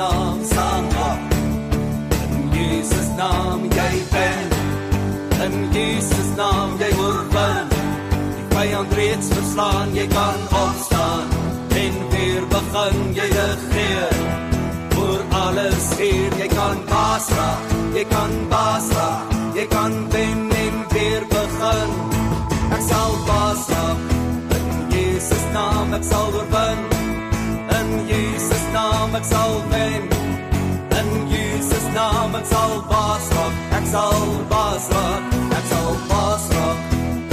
naam saam maak. In Jesus naam jy ben. In Jesus naam jy oorwin. Die vyand reeds verslaan, jy kan opstaan en weer begin jy regeer. Oor alles hier, jy kan baas raak, jy kan baas raak, jy kan wen en weer begin. Ek sal baas raak. In Jesus naam ek sal oorwin. In Jesus naam ek sal wen. In Jesus naam ek sal baas raak. Ek sal baas raak. Ek sal baas raak.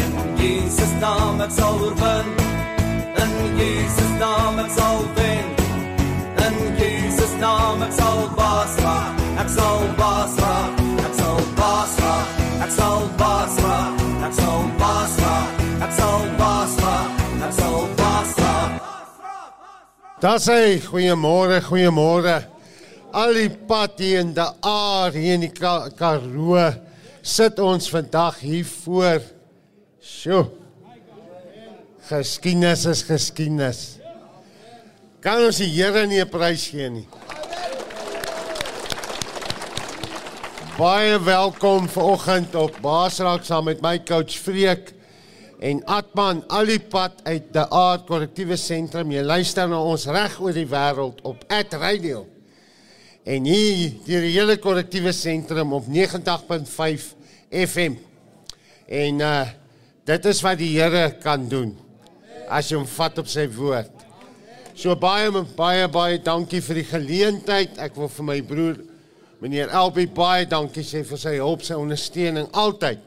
In Jesus naam ek sal oorwin. In Jesus naam ek sal wen. In Jesus naam ek sal baas raak. Ek sal baas raak. Daar sê goeiemôre, goeiemôre. Al die pad hier in die aar hier in die Ka- Karoo sit ons vandag hier voor. Sjoe. Geskiedenis is geskiedenis. Kan ons die Here nie 'n prys gee nie? Baie welkom vanoggend op Baasraak saam met my coach Freek en Atman al die pad uit die Aard Korrektiewe Sentrum. Jy luister na ons reg oor die wêreld op At Radio. En hier deur die hele korrektiewe sentrum op 90.5 FM. En uh dit is wat die Here kan doen as jy hom vat op sy woord. So baie baie baie dankie vir die geleentheid. Ek wil vir my broer meneer Elbie baie dankie sê vir sy hulp, sy ondersteuning altyd.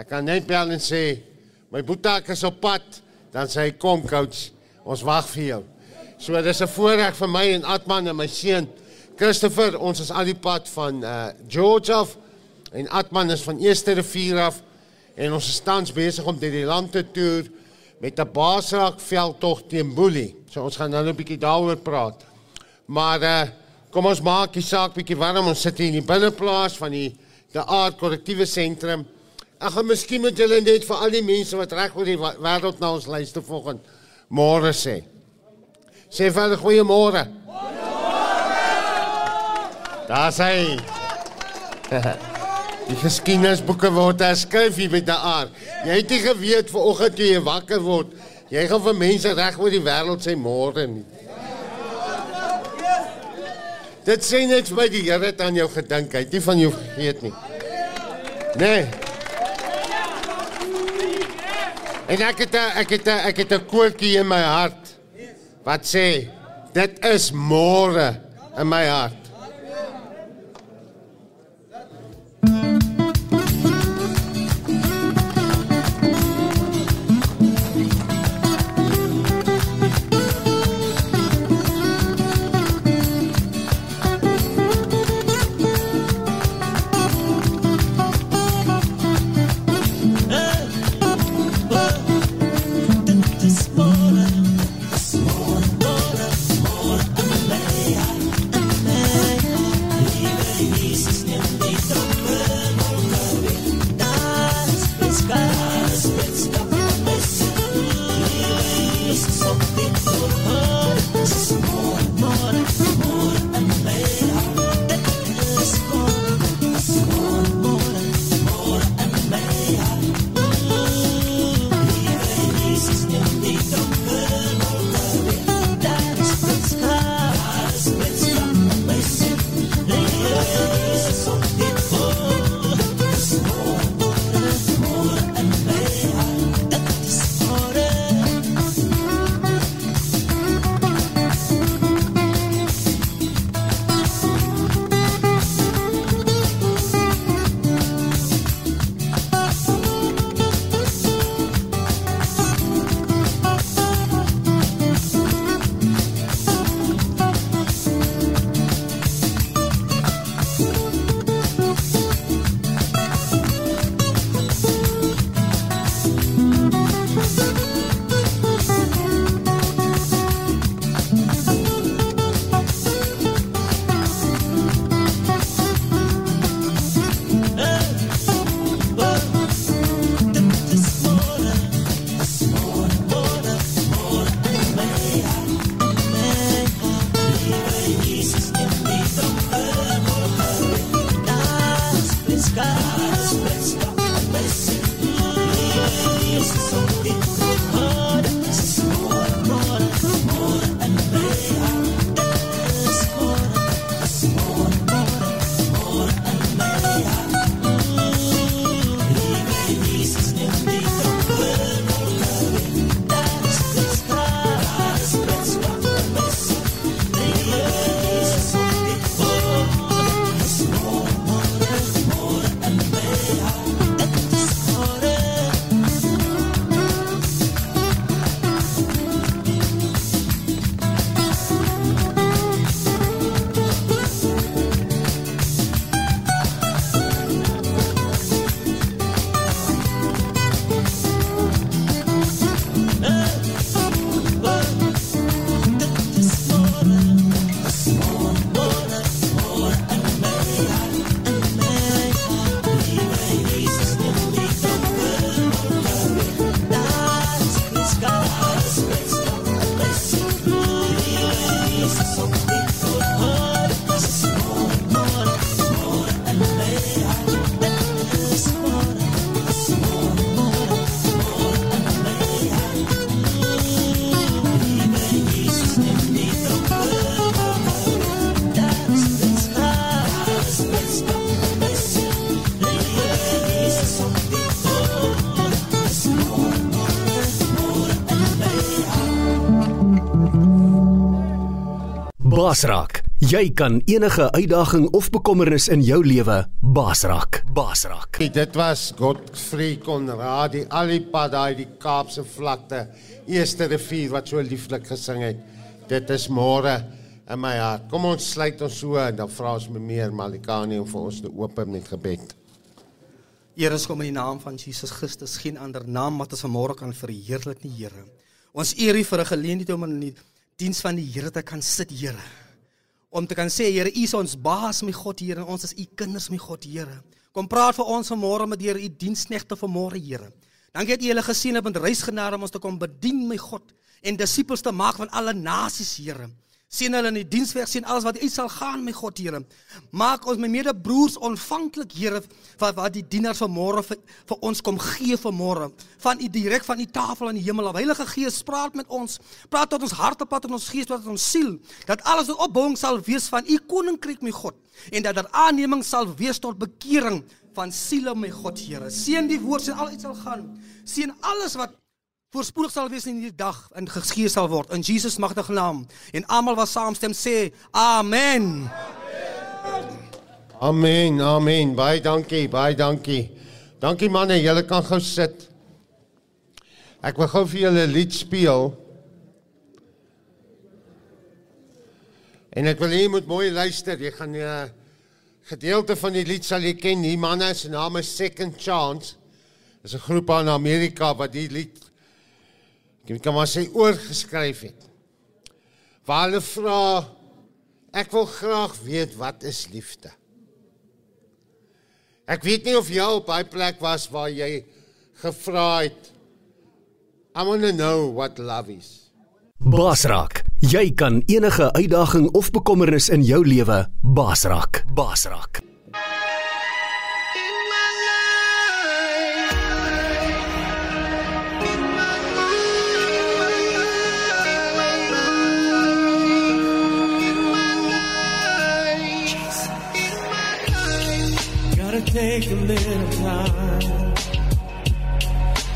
Ek kan net bel en sê my boetak is op pad, dan sê hy kom coach, ons wag vir jou. So dis 'n voorreg vir my en Atman en my seun Christopher, ons is al die pad van uh George af en Atman is van Eerste Rivier af en ons is tans besig om deur die land te toer met 'n baasraak veldtog teen Boelie. So ons gaan nou 'n bietjie daaroor praat. Maar uh kom ons maak die saak bietjie warm. Ons sit hier in die binneplaas van die die Aard Korrektiewe Sentrum. Gaan miskien met julle net vir al die mense wat reg oor die wêreld na ons luister vanoggend môre sê. Sê vir hulle goeiemôre. Daar sê Die geskiedenisboeke word herskryf hier by die aard. Jy het nie geweet vanoggend toe jy wakker word, jy gaan vir mense reg oor die wêreld sê môre nie. Dit sê net my die Here het aan jou gedink, hy het nie van jou vergeet nie. Nee. En ek het 'n- ek het 'n- ek het 'n koortjie in my hart wat sê dit is môre in my hart. Basraak, jy kan enige uitdaging of bekommernis in jou lewe basraak. Basraak. Hey, dit was Godfrey Conrad, die alipad daai die Kaapse vlakte, eerste rivier wat so lieflik gesing het. Dit is môre in my hart. Kom ons sluit ons so en dan vra ons me meer Malikani om vir ons te open met gebed. Here, ons kom in die naam van Jesus Christus, geen ander naam wat ons vanmôre kan verheerlik nie, Here. Ons eer U vir 'n geleentheid om in die diens van die Here te kan sit, Here. Om te kan sê, Here, U is ons baas, my God, Here, en ons is U kinders, my God, Here. Kom praat vir ons vanmôre met Here, U diensknegte vanmôre, Here. Dankie dat U hulle gesien het met reisgenade om ons te kom bedien, my God, en disippels te maak van alle nasies, Here sien hulle in die dienswerk sien alles wat uit sal gaan my God Here. Maak ons my medebroers ontvanklik Here vir wat die dienaars van môre vir, vir ons kom gee vir môre. Van u direk van die tafel in die hemel. Heilige Gees, praat met ons. Praat tot ons harte, praat tot ons gees, praat tot ons siel. Dat alles 'n opbouing sal wees van u koninkryk my God en dat daar aanneming sal wees tot bekering van siele my God Here. Seën die woord sien al uit sal gaan. Seën alles wat voorspoedig sal wees in hierdie dag en geskeur sal word in Jesus magtige naam. En almal wat saamstem sê amen. Amen. Amen. Baie dankie, baie dankie. Dankie manne, julle kan gou sit. Ek wil gou vir julle 'n lied speel. En ek wil hê jy moet mooi luister. Jy gaan 'n uh, gedeelte van die lied sal jy ken. Die manne se naam is Second Chance. Dis 'n groep aan Amerika wat die lied Ek kan maar sê oorgeskryf het. Waar hulle vra ek wil graag weet wat is liefde? Ek weet nie of jy op daai plek was waar jy gevra het I want to know what love is. Basraak, jy kan enige uitdaging of bekommernis in jou lewe basraak. Basraak. Take a little time,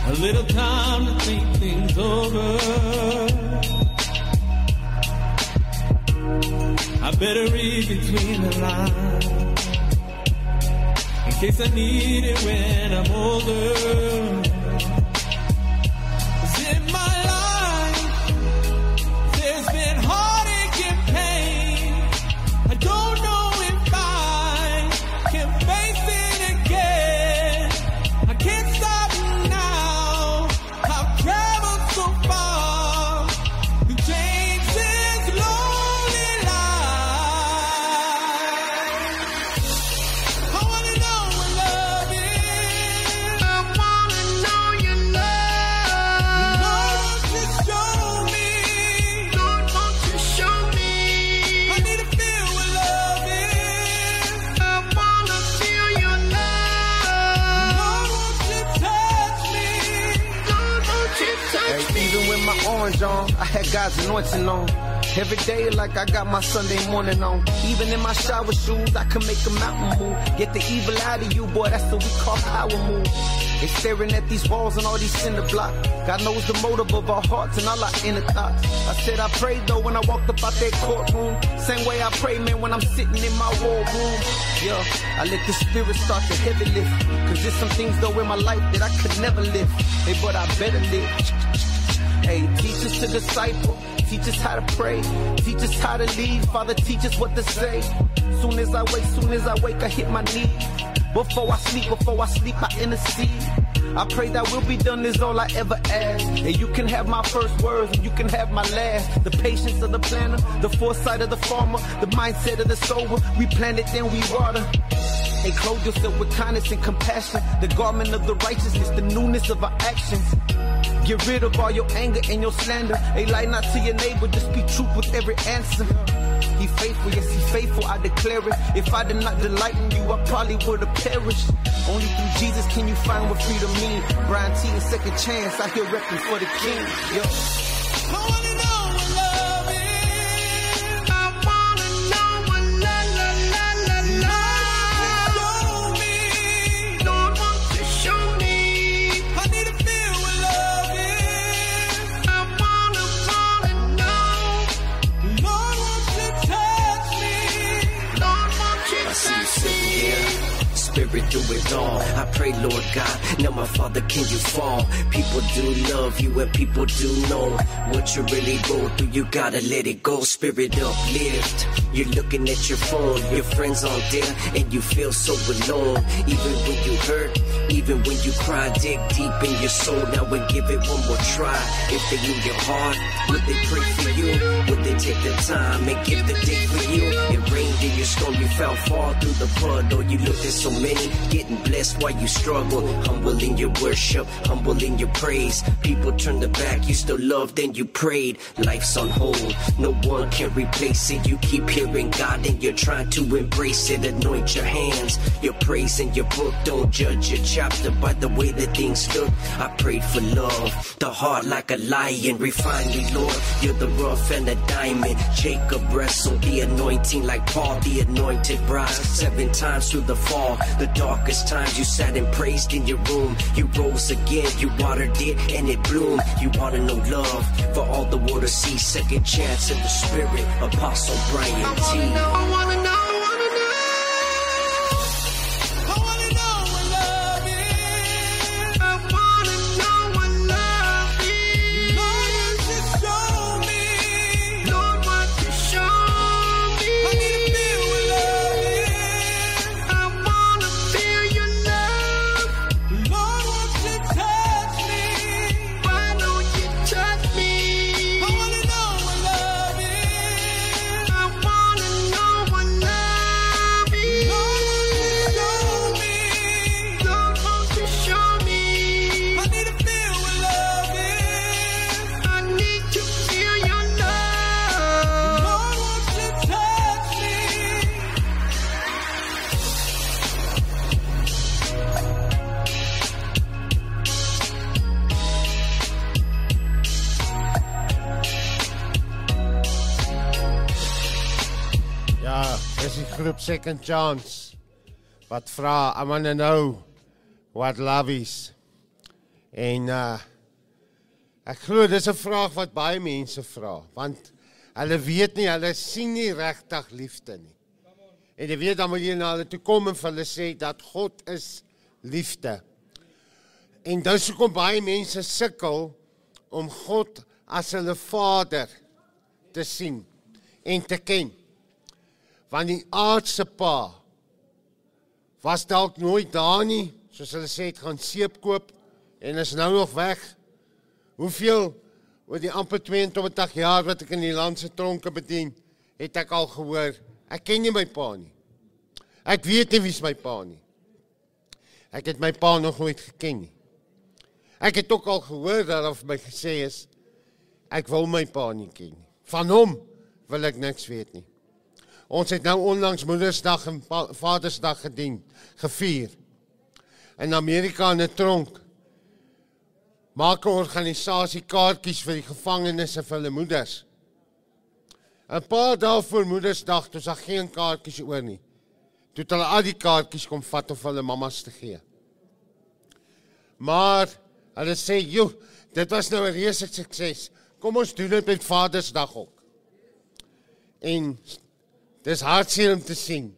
a little time to think things over. I better read between the lines in case I need it when I'm older. Had God's anointing on. Every day like I got my Sunday morning on. Even in my shower shoes, I can make a mountain move. Get the evil out of you, boy, that's what we call power move. They staring at these walls and all these cinder blocks. God knows the motive of our hearts and all our inner thoughts. I said I prayed though when I walked up out that courtroom. Same way I pray, man, when I'm sitting in my war room. Yeah, I let the spirit start to heavy lift. Cause there's some things though in my life that I could never live. Hey, but I better live. Hey, teach us to disciple. Teach us how to pray. Teach us how to lead. Father, teach us what to say. Soon as I wake, soon as I wake, I hit my knee. Before I sleep, before I sleep, I intercede. I pray that will be done is all I ever ask. And you can have my first words and you can have my last. The patience of the planner, the foresight of the farmer, the mindset of the sober. We plant it, then we water. Hey, clothe yourself with kindness and compassion. The garment of the righteousness, the newness of our actions. Get rid of all your anger and your slander. Hey, lie not to your neighbor, just speak truth with every answer. He faithful, yes, he faithful, I declare it. If I did not delight in you, I probably would have perished. Only through Jesus can you find what freedom means. Brian T second chance, I hear repping for the king. Yo. Spirit through it all. I pray, Lord God, now my Father, can you fall? People do love you and people do know what you really go through. You gotta let it go. Spirit uplift. You're looking at your phone, your friends on there, and you feel so alone. Even when you hurt, even when you cry, dig deep in your soul now and give it one more try. If they knew your heart, would they pray for you? Would they take the time and give the day for you? It rained in your storm, you fell far through the flood, or you looked at so many getting blessed while you struggle. Humble in your worship, humble in your praise. People turn their back, you still loved and you prayed. Life's on hold, no one can replace it. You keep hearing God and you're trying to embrace it. Anoint your hands, your praise in your book. Don't judge your chapter by the way that things look. I prayed for love, the heart like a lion. Refine me, Lord. You're the rough and the diamond. Jacob wrestled the anointing like Paul, the anointed bride. Seven times through the fall, the darkest times you sat and praised in your room. You rose again, you watered it and it bloomed. You wanna know love for all the world to see. Second chance in the spirit, Apostle Brian T. I should Second Chance wat vra, I want to know what love is. En uh ek glo dis 'n vraag wat baie mense vra, want hulle weet nie, hulle sien nie regtig liefde nie. En jy weet dan moet jy na hulle toe kom en vir hulle sê dat God is liefde. En dis hoekom baie mense sukkel om God as hulle Vader te sien en te ken want die aardse pa was dalk nooit daar nie, soos hulle sê het gaan seep koop en is nou nog weg. Hoeveel oor die amper 22 jaar wat ek in die land se tronke bedien, het ek al gehoor, ek ken nie my pa nie. Ek weet nie wie's my pa nie. Ek het my pa nog nooit geken nie. Ek het ook al gehoor dat daar vir my gesê is ek wil my pa nie ken nie. Van hom wil ek niks weet nie. Ons het nou onlangs Moedersdag en Vadersdag gedien, gevier. In Amerika in 'n tronk maak 'n organisasie kaartjies vir die gevangenes en vir hulle moeders. 'n Paar dae voor Moedersdag, toe is daar geen kaartjies oor nie. Toe het hulle al die kaartjies kom vat om vir hulle mammas te gee. Maar hulle sê, "Joe, dit was nou 'n reuse sukses. Kom ons doen dit met Vadersdag ook." En dis hartseer om te sien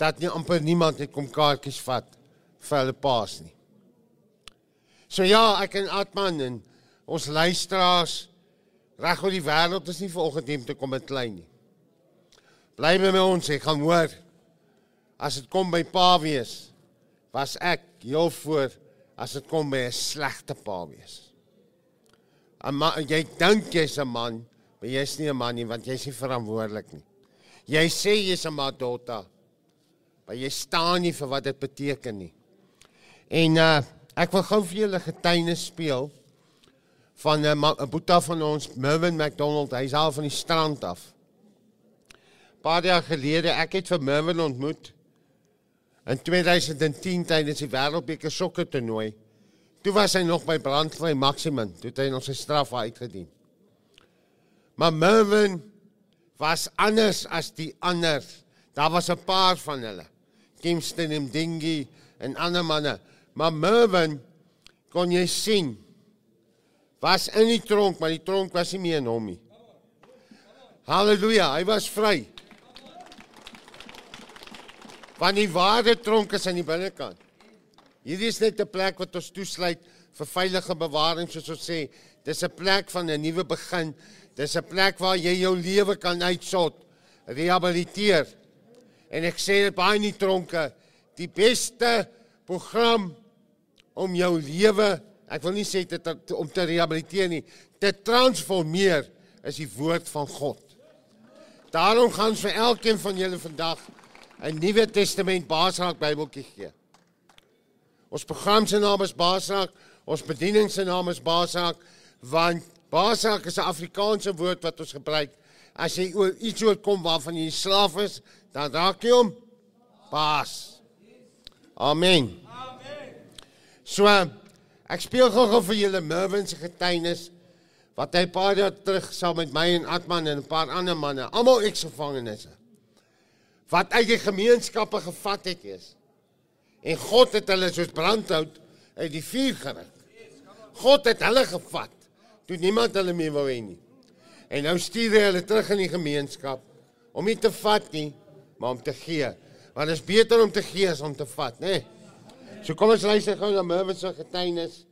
dat nie amper niemand net kom kaartjies vat vir hulle paas nie. So ja, ek en Atman en ons luisteraars reg oor die wêreld is nie vanoggend hier om te kom beklein nie. Bly by my ons, ek gaan hoor as dit kom by pa wees, was ek heel voor as dit kom by 'n slegte pa wees. 'n man, jy dink jy's 'n man, maar jy's nie 'n man nie want jy's nie verantwoordelik nie. Jy sê jy's 'n madota, maar jy staan nie vir wat dit beteken nie. En uh ek wil gou vir julle getuienis speel van 'n uh, 'n boeta van ons Mervin McDonald, hy's al van die strand af. Paar jaar gelede, ek het vir Mervin ontmoet in 2010 tydens die Wêreldbeker sokker toernooi. Toe was hy nog by Brandvlei Maximum, toe het hy nog sy straf uitgedien. Maar Mervin was anders as die ander. Daar was 'n paar van hulle. Kingston en Dingy en ander manne. Maar Mervin kon jy sien was in die tronk, maar die tronk was nie meer in hom nie. Halleluja, hy was vry. Want die ware tronk is aan die binnekant. Hierdie is net 'n plek wat ons toesluit vir veilige bewaring soos ons sê. Dis 'n plek van 'n nuwe begin. Dis 'n plek waar jy jou lewe kan uitsort, rehabiliteer. En ek sê dit baie in die tronke, die beste program om jou lewe, ek wil nie sê dit om te rehabiliteer nie, te transformeer is die woord van God. Daarom gaan vir elkeen van julle vandag 'n Nuwe Testament Basraak Bybeltjie gee. Ons program se naam is Basraak, ons bediening se naam is Basraak, want Basraak is 'n Afrikaanse woord wat ons gebruik as jy oor iets oorkom waarvan jy slaaf is, dan raak jy hom baas. Amen. So ek speel gou-gou vir julle Mervin se getuienis wat hy paar jaar terug saam met my en Atman en 'n paar ander manne, almal eksgevangenes, wat uit die gemeenskappe gevat het is. En God het hulle soos brandhout uit die vuur gerig. God het hulle gevat toe niemand hulle meer wou hê nie. En nou stuur hy hulle terug in die gemeenskap om nie te vat nie, maar om te gee. Want dit is beter om te gee as om te vat, né? Nee? So kom ons luister gou na Mervin se getuienis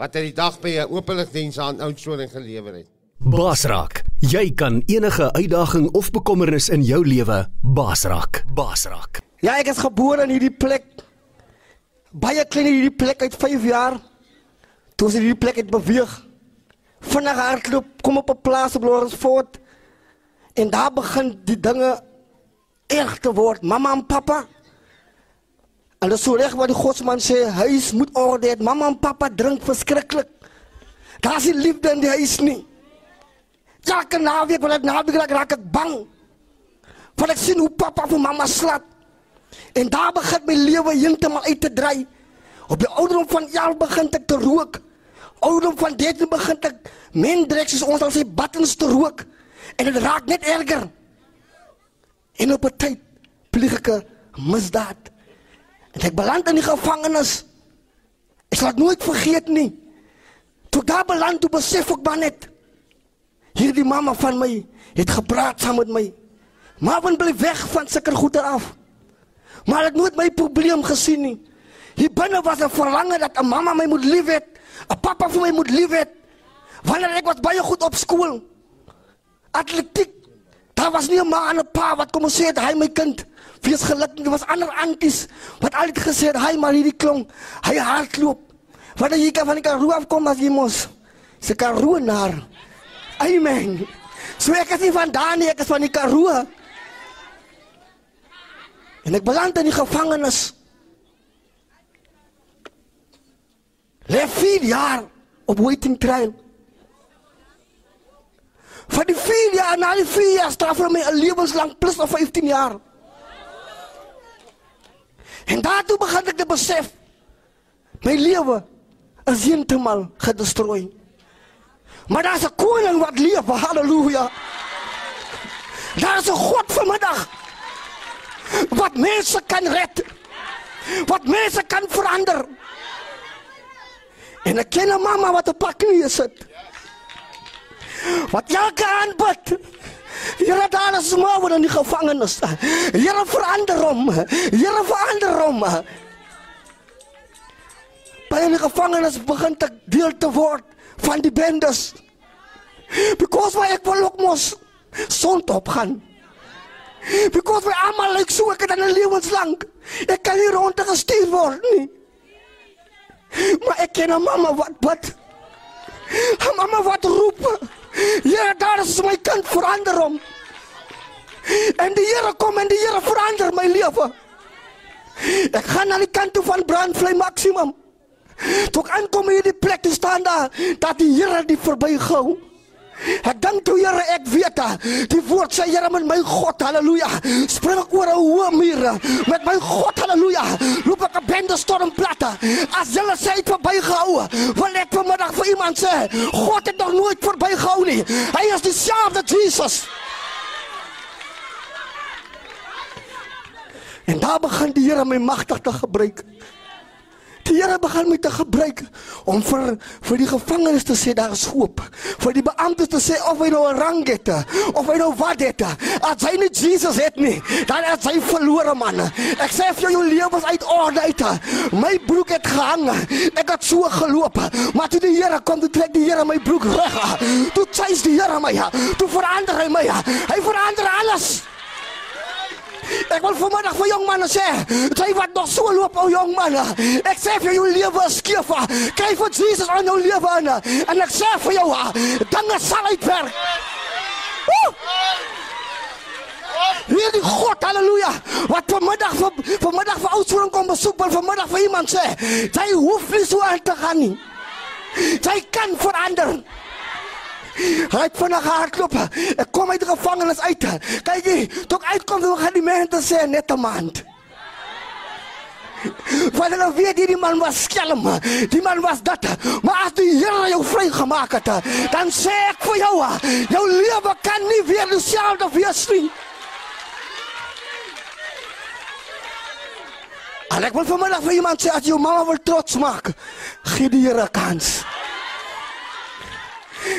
wat hy die dag by 'n openligdiens aan Oudtshoorn gelewer het. Basraak, jy kan enige uitdaging of bekommernis in jou lewe basraak. Basraak. Ja, ek is gebore in hierdie plek. Baie klein in hierdie plek uit 5 jaar. Toe is hierdie plek het beweeg. Vinnig hardloop, kom op 'n plaas op Lawrenceford. En daar begin die dinge erg te word. Mamma en pappa. En dit is so reg wat die godsman sê, huis moet orde hê. Mamma en pappa drink verskriklik. Daar's nie liefde in die huis nie. Ja, kan naweek, want naweek raak, ek bang. Want ek sien hoe pappa vir mamma slaap. En daar begin my lewe heeltemal uit te dry. Op die ouderdom van 11 begin ek te rook. Ouderdom van 13 begin ek mendreeks soos ons al sê buttons te rook. En dit raak net erger. En op 'n tyd pleeg ek 'n misdaad. En ek beland in die gevangenis. Ek sal dit nooit vergeet nie. Toe ek daar beland, toe besef ek maar net. Hierdie mamma van my het gepraat saam met my. Marvin bly weg van sulke goeder af. Maar ek het nooit my probleem gesien nie. Hier binne was 'n verlange dat 'n mamma my moet lief hê, 'n pappa vir my moet lief hê. Wanneer ek was baie goed op skool. Atletiek. Daar was nie 'n ma en 'n pa wat kom en sê het hy my kind. Wees gelukkig. Daar was ander anties wat altyd gesê het hy maar hierdie klong. Hy hardloop. Wanneer jy kan van die Karoo afkom as jy mos. Se Karoo naar. Amen. So ek is nie van daar nie, ek is van die Karoo. En ek beland in die gevangenis. Lê 4 jaar op waiting trial. Van die 4 jaar na die 4 jaar straf hulle my 'n lewenslang plus of 15 jaar. En daartoe begin ek te besef my lewe is heeltemal gedestrooi. Maar daar's 'n koning wat leef, haleluja. Daar's 'n God vanmiddag wat mense kan red. Wat mense kan verander. En ek ken 'n mamma wat op haar knieë sit. Wat elke aanbid. Here daar is môre in die gevangenis. Here verander hom. Here verander hom. By in die gevangenis begin ek deel te word van die bendes. Because why ek wil ook mos sond op gaan. Because we almal lyk so ek het dan 'n lewenslang. Ek kan nie rond gestuur word nie. Maar ek ken 'n mamma wat bid. 'n Mamma wat roep. Ja, daar is my kind verander hom. En die Here kom en die Here verander my lewe. Ek gaan na die kant toe van Brandvlei Maximum. Toe ek aankom hier die plek te staan daar dat die Here die verbygehou. Ek dink toe Here ek weet dat die woord sê Here met my God haleluja spring ek oor 'n hoë muur. Met my God haleluja loop ek 'n bende stormplatte as julle sê het verbygehou wil ek vanmiddag vir iemand sê God het nog nooit verbygehou nie. Hy is dieselfde Jesus. En daar begin die Here my magtig te gebruik. Die Here begin my te gebruik om vir vir die gevangenes te sê daar is hoop. Vir die beamptes te sê of hy nou 'n rang het of hy nou wat het. As hy nie Jesus het nie, dan is hy verlore man. Ek sê vir jou jou lewe is uit orde uit. My broek het gehang. Ek het so geloop, maar toe die Here kom, toe trek die Here my broek reg. Toe chase die Here my. Toe verander hy my. Hy verander alles. Ek wil vanmiddag vir jong manne sê, jy wat nog so loop ou jong manne. Ek sê vir jou lewe is skeef. Kyk vir Jesus aan jou lewe aan. En ek sê vir jou, dinge sal uitwerk. Woe! Hierdie God, halleluja. Wat vanmiddag vir vanmiddag vir oudsoring kom besoek, wil vanmiddag vir iemand sê, jy hoef nie so aan te gaan nie. Jy kan verander. Hy het vinnig hardloop. Ek kom uit die gevangenis uit. Kyk jy, toe ek uitkom, toe gaan die mense sê net 'n maand. Want hulle weet hierdie man was skelm. Die man was dat. Maar as die Here jou vrygemaak het, dan sê ek vir jou, jou lewe kan nie weer dieselfde wees nie. En ek wil vanmiddag vir iemand sê as jou mamma wil trots maak, gee die Here 'n kans.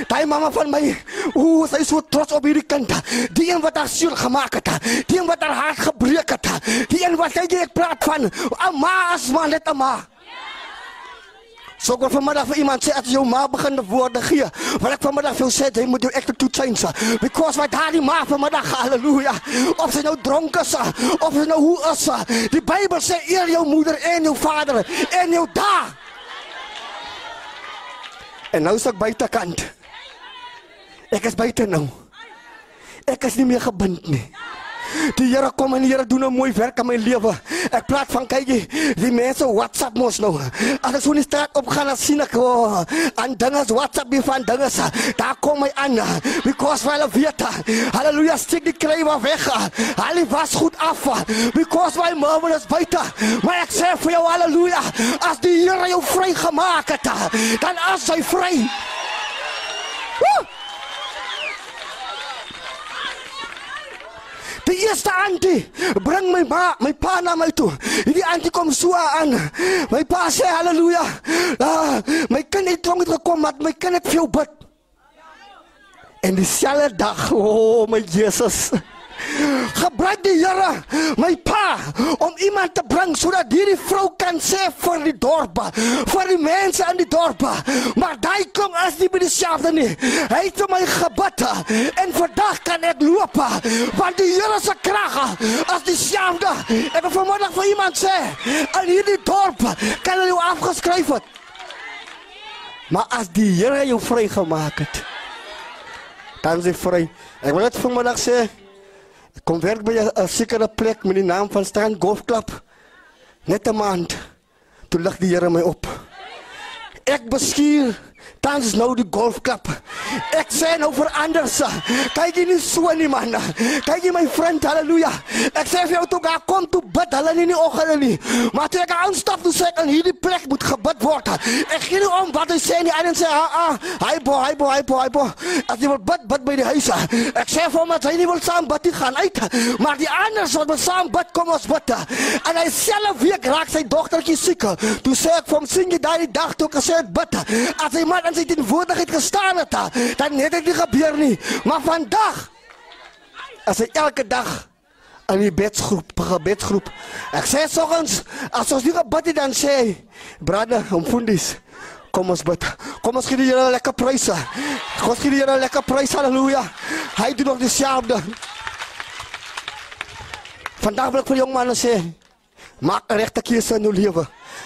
Daai mamma van my, ooh, sy is so trots op hierdie kind. Die een wat haar siel gemaak het, die een wat haar hart gebreek het, die een wat hy ek praat van, 'n ma as maar net 'n ma. So ek wil vanmiddag vir iemand sê as jou ma begin woorde gee, wil ek vanmiddag vir jou sê jy moet jou ekte toe change. Because wat daardie ma vanmiddag halleluja, of sy nou dronk is of sy nou hoe is, die Bybel sê eer jou moeder en jou vader en jou da. En nou is ek buitekant. Ek is buite nou. Ek is nie meer gebind nie. Die Here kom en die Here doen 'n mooi werk aan my lewe. Ek praat van kyk jy, die mense WhatsApp mos nou. As ek so die straat opgaan dan sien ek oh, aan dinge WhatsApp die van dinge. Daar kom my aan because hulle weet. Halleluja, steek die krywe weg. Hulle was goed af because my mom is buite. Maar ek sê vir jou halleluja, as die Here jou vrygemaak het, dan as hy vry. Woe! Die eerste antie bring my ma, my pa na my toe. Hierdie antie kom so aan. My pa sê haleluja. Ah, my kind het tronk gekom, maar my kind het vir jou bid. En dieselfde dag, o oh, my Jesus. Gebruik die Here my pa om iemand te bring sodat hierdie vrou kan sê vir die dorp, vir die mense in die dorp. Maar daai kom as nie by dieselfde nie. Hy het my gebid en vandag kan ek loop want die Here se krag as dieselfde. Ek wil vanmiddag vir iemand sê in hierdie dorp kan hulle jou afgeskryf het. Maar as die Here jou vrygemaak het, dan is jy vry. Ek wil net vanmiddag sê kom werk by 'n sekere plek met die naam van Strand Golf Club. Net 'n maand. Toe lig die Here my op. Ek bestuur tans nou die golfklub. Ek sê nou verander se. Kyk jy nie so nie man. Kyk jy my vriend, haleluja. Ek sê vir jou toe gaan kom toe bid hulle nie in die oggende nie. Maar toe ek aanstap toe sê ek aan hierdie plek moet gebid word. Ek gee nie om wat hy sê nie. Hy sê ah ah, hy bo, hy bo, hy bo, hy bo. As jy wil bid, bid by die huis. Ek sê vir hom dat hy nie wil saam bid nie gaan uit. Maar die ander wat wil saam bid, kom ons bid. En hy self week raak sy dogtertjie siek. Toe sê ek vir hom sien jy daai dag toe ek gesê het bid. As hy maar in sy teenwoordigheid gestaan het, dan het dit nie nie. Maar vandag as hy elke dag in die bedsgroep, gebedsgroep. Ek sê soggens, as ons nie gebid het dan sê hy, brother, omfundies. Kom ons bid. Kom ons gee die Here lekker pryse. Kom ons gee die lekker pryse. Halleluja. Hy doen nog dieselfde. Vandag wil ek vir jong manne sê, maak 'n regte keuse in jou lewe.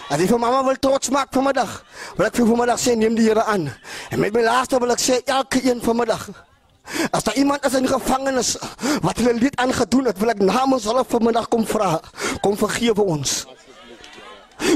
As jy vir mamma wil trots maak vanmiddag, wil ek vir vanmiddag sê neem die Here aan. En met my laaste wil ek sê elke een vanmiddag As daar iemand is in gevangenis wat hulle lied aangedoen het, wil ek namens hulle vanmiddag kom vra, kom vergewe ons.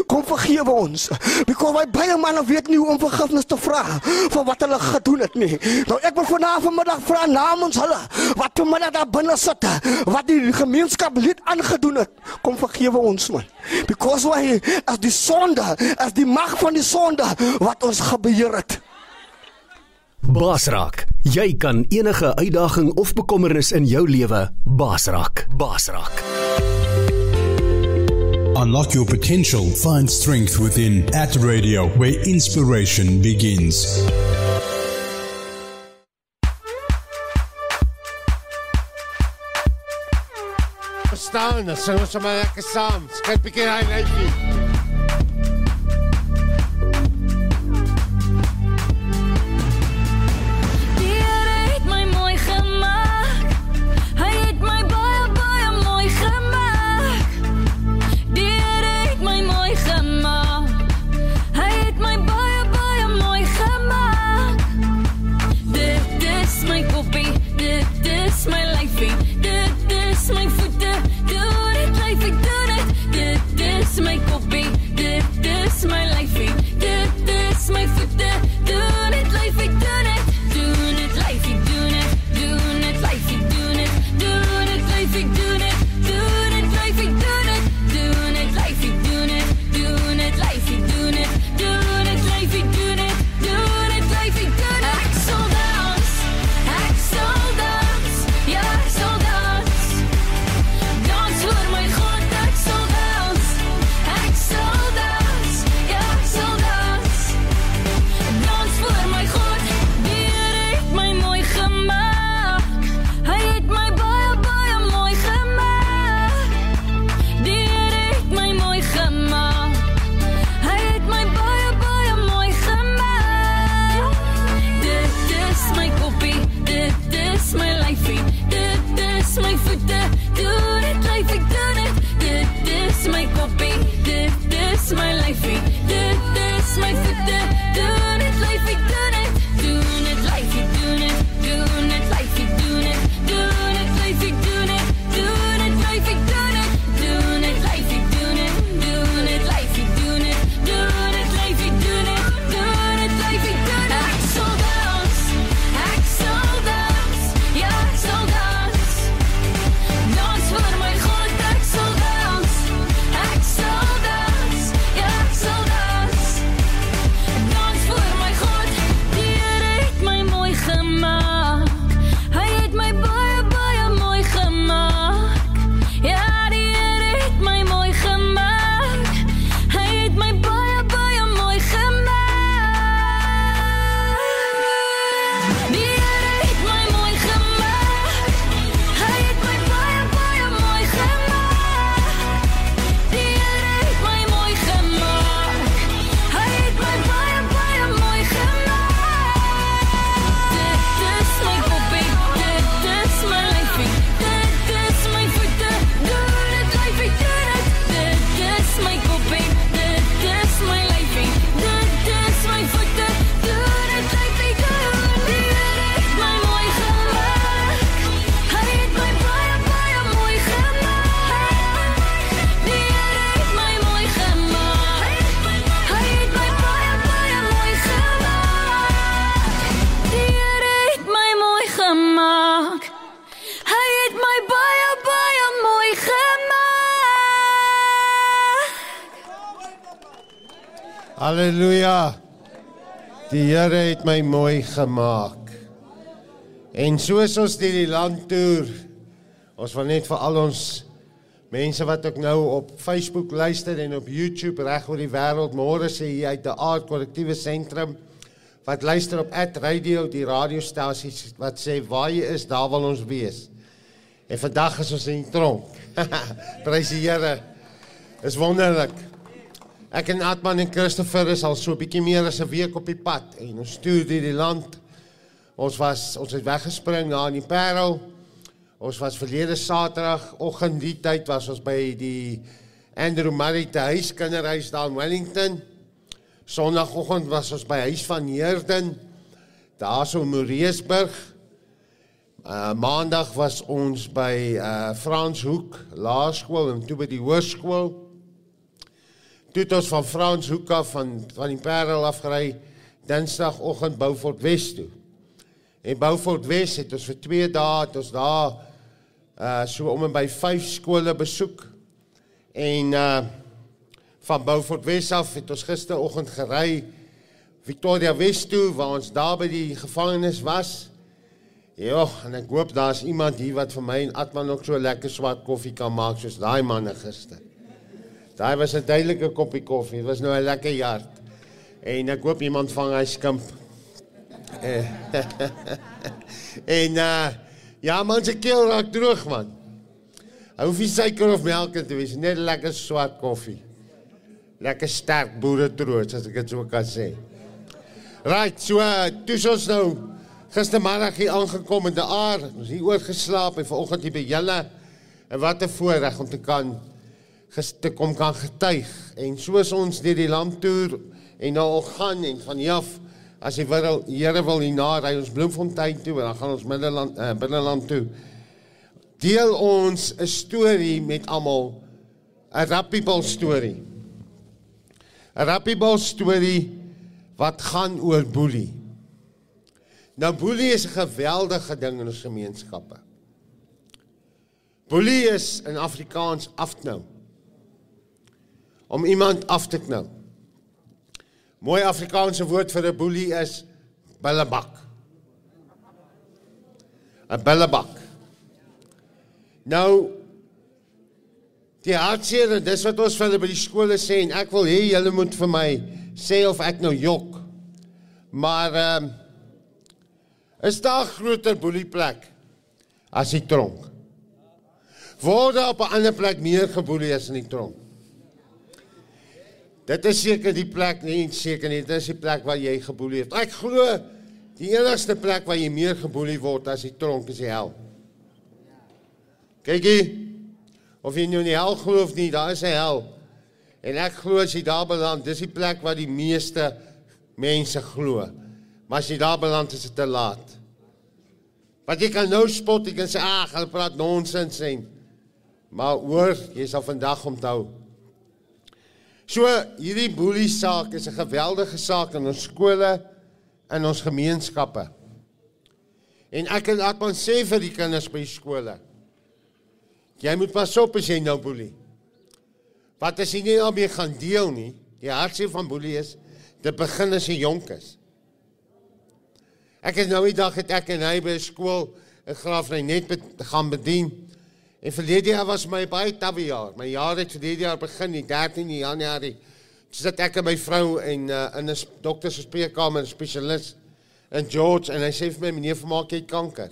Kom vergewe ons. Because my baie manne weet nie hoe om vergifnis te vra vir wat hulle gedoen het nie. Nou ek wil vanaand middag vra namens hulle wat vanmiddag daar binne sit, wat die gemeenskap lid aangedoen het. Kom vergewe ons man. Because why as die sonde, as die mag van die sonde wat ons gebeheer het. Basraak, jy kan enige uitdaging of bekommernis in jou lewe basraak. Basraak. Unlock your potential. Find strength within at Radio, where inspiration begins. Die Here het my mooi gemaak. En soos ons deur die land toer, ons wil net vir al ons mense wat ook nou op Facebook luister en op YouTube reg oor die wêreld môre sê jy uit die Aard Korrektiewe Sentrum wat luister op At Radio, die radiostasies wat sê waar jy is, daar wil ons wees. En vandag is ons in die tronk. Prys die Here. Is wonderlik. Ek en Atman en Christopher is al so 'n bietjie meer as 'n week op die pad en ons toer deur die land. Ons was ons het weggespring na in die Parel. Ons was verlede Saterdag oggend die tyd was ons by die Andrew Murray te huis kinderhuis daar in Wellington. Sondagoggend was ons by huis van Heerden daar so in Moreesburg. Uh maandag was ons by uh Frans Hoek Laerskool en toe by die hoërskool. Toe het ons van Frans Hoek af van van die Parel afgery Dinsdagoggend Beaufort Wes toe. En Beaufort Wes het ons vir 2 dae het ons daar uh so om en by 5 skole besoek. En uh van Beaufort Wes af het ons gisteroggend gery Victoria Wes toe waar ons daar by die gevangenis was. Ja, en ek hoop daar's iemand hier wat vir my en Atman ook so lekker swart koffie kan maak soos daai manne gister. Daai was 'n duidelike koppie koffie. Dit was nou 'n lekker hart. En ek hoop iemand vang hy skimp. Eh, en uh ja, man se keel raak droog man. Hy hoef nie suiker of melk in te wees, net lekker swart koffie. Lekker sterk boeretroos as ek dit so kan sê. Right, so uh, toe is ons nou gistermiddag hier aangekom in die aar. Ons hier oor geslaap en vanoggend hier by julle. En wat 'n voorreg om te kan te kom kan getuig. En soos ons deur die landtoer en nou al gaan en van hier af as die Here wil hierna ry ons Bloemfontein toe en dan gaan ons Middelland uh, binneland toe. Deel ons 'n storie met almal 'n Rappibal storie. 'n Rappibal storie wat gaan oor boelie. Nou boelie is 'n geweldige ding in ons gemeenskappe. Boelie is in Afrikaans afknou. Om iemand af te knou. Mooi Afrikaanse woord vir 'n boelie is billebak. 'n Billebak. Nou die hartseer, dis wat ons vir hulle by die skole sê en ek wil hê julle moet vir my sê of ek nou jok. Maar ehm um, is daar groter boelieplek as die tronk? Word daar op 'n ander plek meer geboelie as in die tronk? Dit is seker die plek, nee, seker nie, dit is die plek waar jy geboelie het. Ek glo die enigste plek waar jy meer geboelie word as die tronk is die hel. Kykie, of jy nou in die hel glo of nie, daar is 'n hel. En ek glo as jy daar beland, dis die plek waar die meeste mense glo. Maar as jy daar beland, is dit te laat. Want jy kan nou spot, jy kan sê, "Ag, hulle praat nonsens en maar hoor, jy sal vandag onthou. So hierdie boelie saak is 'n geweldige saak in ons skole en ons gemeenskappe. En ek kan ek kan sê vir die kinders by skole. Jy moet pas op as jy nou boelie. Wat as jy nie daarmee gaan deel nie? Die hartseer van boelie is dit begin as jy jonk is. Ek het nou die dag het ek en hy by 'n skool in Graafry net be gaan bedien. En verlede jaar was my baie tawe jaar. My jaar het verlede jaar begin, die 13 Januarie. Toe sit ek en my vrou en uh, in 'n dokter se spreekkamer, 'n spesialis in George en hy sê vir my meneer vermaak jy kanker.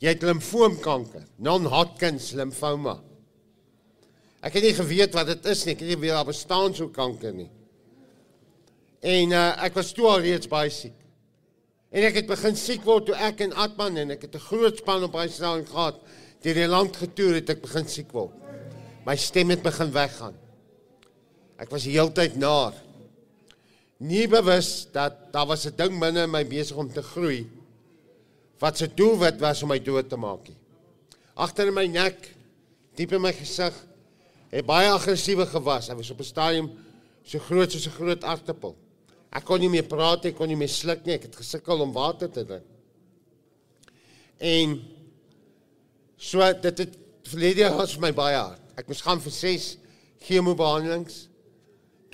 Jy het limfoomkanker, non-Hodgkin limfoma. Ek het nie geweet wat dit is nie. Ek het nie weet daar bestaan so kanker nie. En uh, ek was toe al reeds baie siek. En ek het begin siek word toe ek en Atman en ek het 'n groot span op hy staan gehad. Deur die land getoer het ek begin siek word. My stem het begin weggaan. Ek was die hele tyd naar. Nie bewus dat daar was 'n ding binne in my besig om te groei wat se doelwit was om my dood te maak. Agter in my nek, diep in my gesig, het baie aggressiewe gewas. Hy was op 'n stadium so groot soos 'n groot aartappel. Ek kon nie meer praat nie, ek kon nie meer sluk nie, ek het gesukkel om water te drink. En so dit het verlede jaar was vir my baie hard. Ek moes gaan vir 6 chemobehandelings,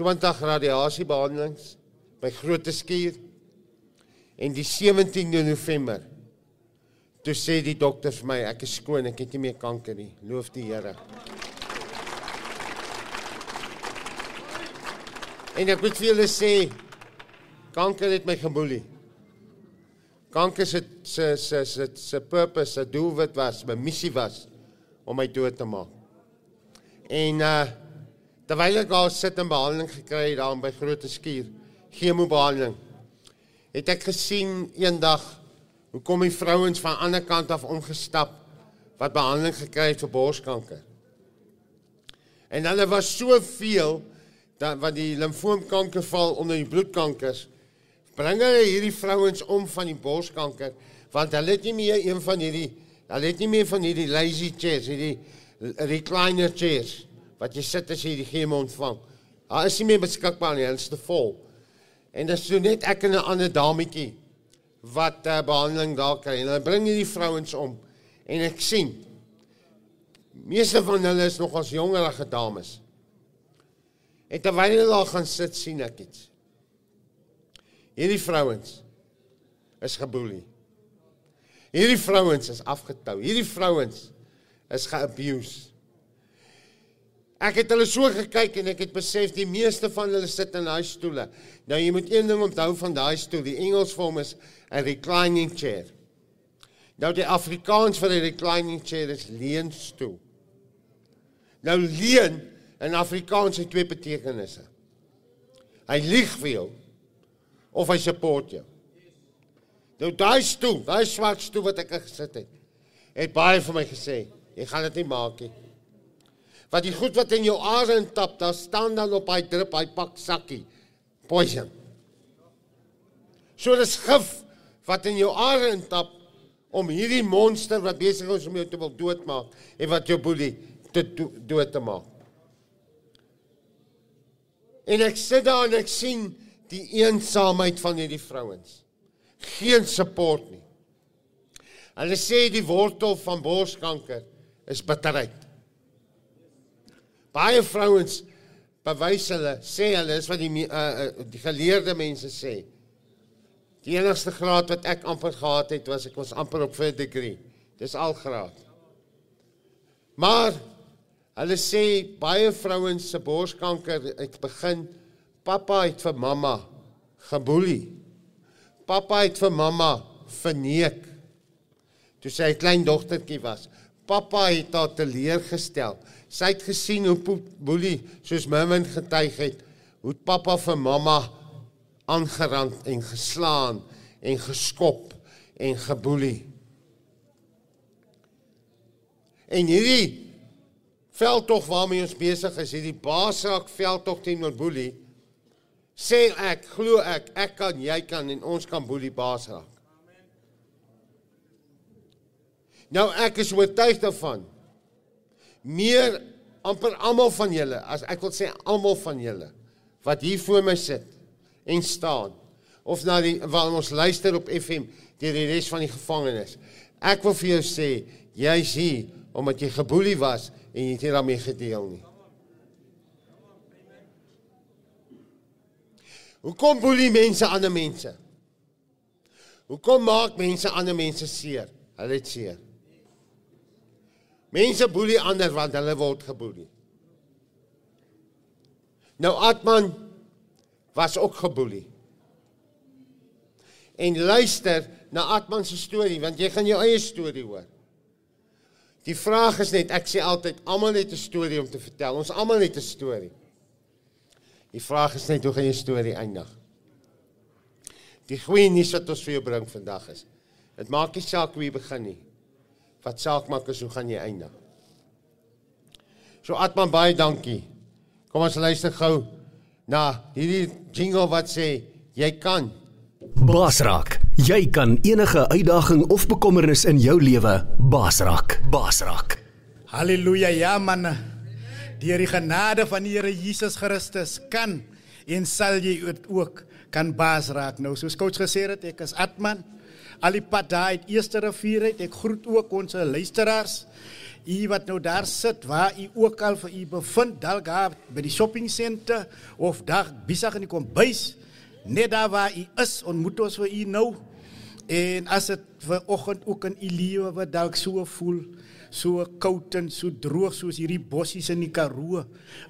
20 radiasiebehandelings by Grote Skuur. En die 17de November toe sê die dokter vir my ek is skoon, ek het nie meer kanker nie. Loof die Here. En ek moet vir julle sê kanker het my geboelie. Kanker se se se se se purpose, se doelwit was, my missie was om my dood te maak. En uh terwyl ek daar sit en behandeling gekry het daar by Grote Skuur, chemobehandeling, het ek gesien eendag hoe kom die vrouens van ander kant af omgestap wat behandeling gekry het vir borskanker. En hulle was soveel dat wat die limfoomkanker val onder die bloedkankers bring hulle hierdie vrouens om van die borskanker want hulle het nie meer een van hierdie hulle het nie meer van hierdie lazy chairs hierdie recliner chairs wat jy sit as jy die chemo ontvang. Daar is nie meer beskikbaar nie, hulle is te vol. En dis so net ek en 'n ander dametjie wat uh, behandeling daar kry hulle bring hierdie vrouens om en ek sien meeste van hulle is nog as jongerige dames. En terwyl hulle daar gaan sit, sien ek iets. Hierdie vrouens is geboelie. Hierdie vrouens is afgetou. Hierdie vrouens is geabuse. Ek het hulle so gekyk en ek het besef die meeste van hulle sit in daai stoele. Nou jy moet een ding onthou van daai stoel. Die Engels vir hom is 'n reclining chair. Nou die Afrikaans vir 'n reclining chair is leunstoel. Nou leun in Afrikaans het twee betekenisse. Hy lieg vir jou of hy support jou. Nou daai stoel, daai swart stoel wat ek gesit het, het baie vir my gesê, jy gaan dit nie maak nie. Want die goed wat in jou are intap, daar staan dan op hy drip, hy pak sakkie. Poison. So dis gif wat in jou are intap om hierdie monster wat besig is om jou te wil doodmaak en wat jou boelie te do dood te maak. En ek sit daar en ek sien die eensaamheid van hierdie vrouens. Geen support nie. Hulle sê die wortel van borskanker is bitterheid. Baie vrouens bewys hulle, sê hulle is wat die uh, die geleerde mense sê. Die enigste graad wat ek amper gehad het was ek was amper op 'n degree. Dis al graad. Maar hulle sê baie vrouens se borskanker het begin pappa het vir mamma geboelie. Pappa het vir mamma verneek. Toe sy 'n klein dogtertjie was. Pappa het haar teleurgestel. Sy het gesien hoe boelie soos Mervin getuig het, hoe pappa vir mamma aangerand en geslaan en geskop en geboelie. En hierdie veldtog waarmee ons besig is, hierdie baasraak veldtog teenoor boelie, sê ek, glo ek, ek kan, jy kan en ons kan boelie baasraak. Nou ek is oortuig daarvan. Meer amper almal van julle, as ek wil sê almal van julle wat hier voor my sit en staan of na die waar ons luister op FM deur die res van die gevangenes. Ek wil vir jou sê, jy's hier omdat jy geboelie was en jy het nie daarmee gedeel nie. Hoekom boelie mense ander mense? Hoekom maak mense ander mense seer? Hulle het seer. Mense boelie ander want hulle word geboelie. Nou Atman was ook geboelie. En luister na Atman se storie want jy gaan jou eie storie hoor. Die vraag is net, ek sê altyd almal het 'n storie om te vertel. Ons almal het 'n storie. Die vraag is net hoe gaan jou storie eindig? Die goeie nuus wat ons vir jou bring vandag is. Dit maak nie saak hoe jy begin nie. Wat saak maak is hoe gaan jy eindig? So Atman baie dankie. Kom ons luister gou na hierdie jingle wat sê jy kan. Basrak, jy kan enige uitdaging of bekommernis in jou lewe basrak. Basrak. Halleluja, ja man. Deur die genade van die Here Jesus Christus kan en sal jy dit ook kan baas raak. Nou soos coach gesê het, ek is Atman. Al die pad daar uit Eerste Rivier uit. Ek groet ook ons luisteraars. U wat nou daar sit waar u ook al vir u bevind, dalk daar by die shopping center of daar besig in die kombuis, net daar waar u is, ontmoet ons vir u nou. En as dit vir oggend ook in u lewe wat dalk so voel, so koud en so droog soos hierdie bossies in die Karoo,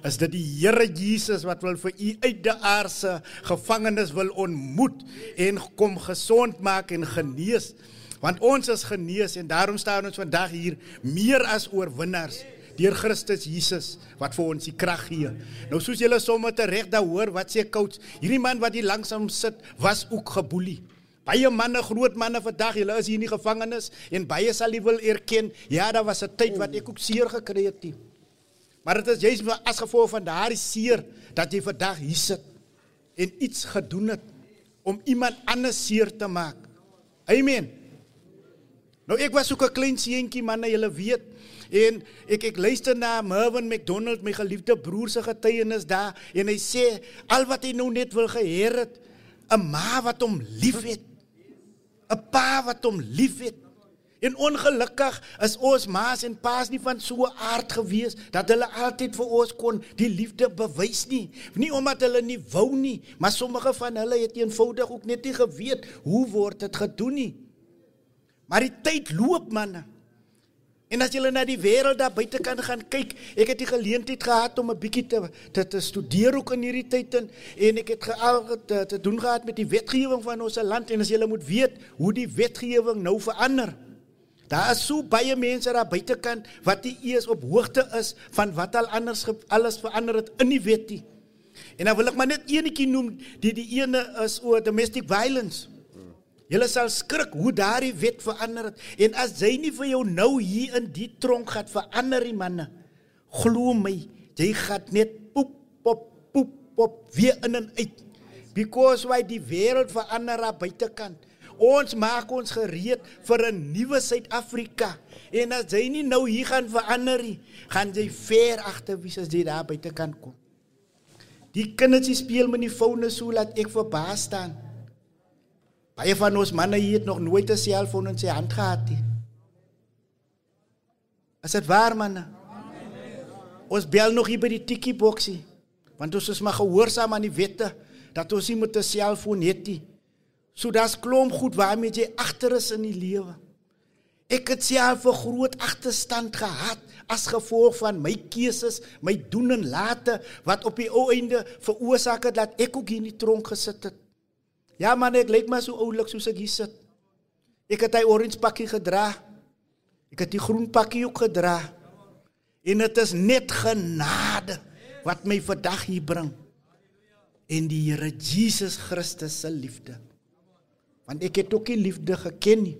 is dit die Here Jesus wat wil vir u uit die aardse gevangenes wil ontmoet en kom gesond maak en genees. Want ons is genees en daarom staan ons vandag hier meer as oorwinnaars deur Christus Jesus wat vir ons die krag gee. Nou soos julle sommer reg daar hoor wat sê coach, hierdie man wat hier langsam sit was ook geboelie. Baie manne, groot manne vandag, julle is hier in die gevangenis en baie sal jy wil erken, ja, daar was 'n tyd wat ek ook seer gekry het. Die. Maar dit is juist as gevolg van daardie seer dat jy vandag hier sit en iets gedoen het om iemand anders seer te maak. Amen. Nou ek was ook 'n klein seentjie man, julle weet. En ek ek luister na Mervin McDonald, my geliefde broer se getuienis daar en hy sê al wat hy nou net wil geheer het, 'n ma wat hom liefhet. 'n Pa wat hom liefhet. En ongelukkig is ons ma's en pa's nie van so 'n aard gewees dat hulle altyd vir ons kon die liefde bewys nie. Nie omdat hulle nie wou nie, maar sommige van hulle het eenvoudig ook net nie geweet hoe word dit gedoen nie. Maar die tyd loop manne. En as jy na die wêreld daar buite kan gaan kyk, ek het die geleentheid gehad om 'n bietjie te, te te studeer ook in hierdie tyd en, en ek het geal te, te doen gehad met die wetgewing van ons land en as jy moet weet hoe die wetgewing nou verander. Daar is so baie mense daar buitekant wat nie eers op hoogte is van wat al anders alles verander het in die wet nie. En dan wil ek maar net eenetjie noem, die die ene is oor domestic violence. Julle sal skrik hoe daardie wet verander het. En as jy nie vir jou nou hier in die tronk gaan verander die manne, glo my, jy gaan net poep pop poep pop weer in en uit. Because why die wêreld verander daar buitekant. Ons maak ons gereed vir 'n nuwe Suid-Afrika. En as jy nie nou hier gaan verander nie, gaan jy ver agter wie as jy daar buitekant kom. Die kindertjies speel met die fone so laat ek verbaas staan. Baie van ons manne hier het nog nooit 'n selfoon in sy hand gehad nie. Is dit waar manne? Ons bel nog hier by die tikkie boksie. Want ons is maar gehoorsaam aan die wette dat ons nie met 'n selfoon het nie. So daar's klomp goed waarmee jy agter is in die lewe. Ek het self 'n groot agterstand gehad as gevolg van my keuses, my doen en late wat op die ou einde veroorsaak het dat ek ook hier in die tronk gesit het. Ja man, ek lyk maar so oulik soos ek hier sit. Ek het hy orange pakkie gedra. Ek het die groen pakkie ook gedra. En dit is net genade wat my vandag hier bring. En die Here Jesus Christus se liefde. Want ek het ook nie liefde geken nie.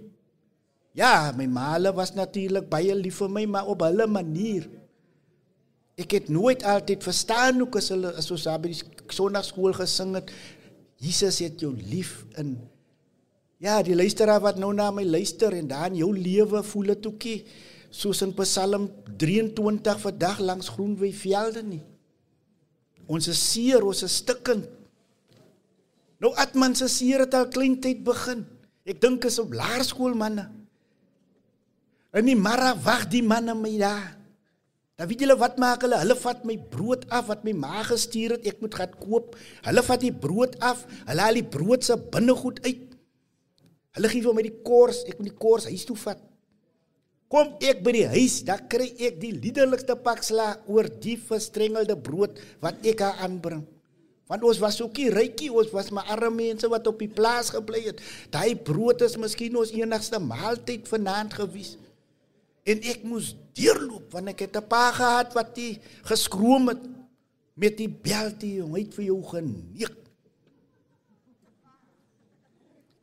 Ja, my maale was natuurlik baie lief vir my, maar op hulle manier. Ek het nooit altyd verstaan hoe as hulle as ons daar by die sonnaarskool gesing het, Jesus het jou lief in Ja, die luisteraar wat nou na my luister en dan jou lewe voel dit ookie soos in Psalm 23 vandag langs groenwy velde nie. Ons is seer, ons is stikkend. Nou Atman se seer het al klein tyd begin. Ek dink is op laerskool manne. In die môre wag die manne my daar. Dan weet julle wat maak hulle? Hulle vat my brood af wat my ma gestuur het. Ek moet gaan koop. Hulle vat die brood af. Hulle haal die brood se binnegoed uit. Hulle gee vir my die kors. Ek moet die kors huis toe vat. Kom ek by die huis, dan kry ek die liderlikste pak sla oor die verstrengelde brood wat ek haar aanbring. Want ons was ook nie rykie, ons was maar arme mense wat op die plaas gebly het. Daai brood is miskien ons enigste maaltyd vanaand gewees. En ek moes deurloop want ek het 'n pa gehad wat die geskroom het met die beltie jong, het vir jou geneek.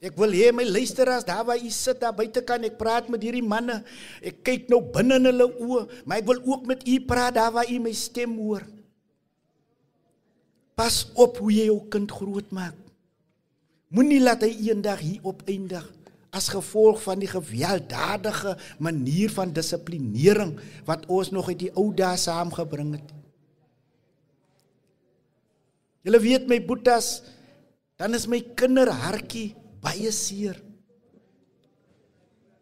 Ek wil hê my luisteraars daar waar u sit daar buite kan ek praat met hierdie manne. Ek kyk nou binne in hulle oë, maar ek wil ook met u praat daar waar u my stem hoor. Pas op hoe jy jou kind grootmaak. Moenie laat hy eendag hier opeindig as gevolg van die gewelddadige manier van dissiplinering wat ons nog uit die ou dae saamgebring het. Julle weet my boetas, dan is my kinderhartjie baie seer.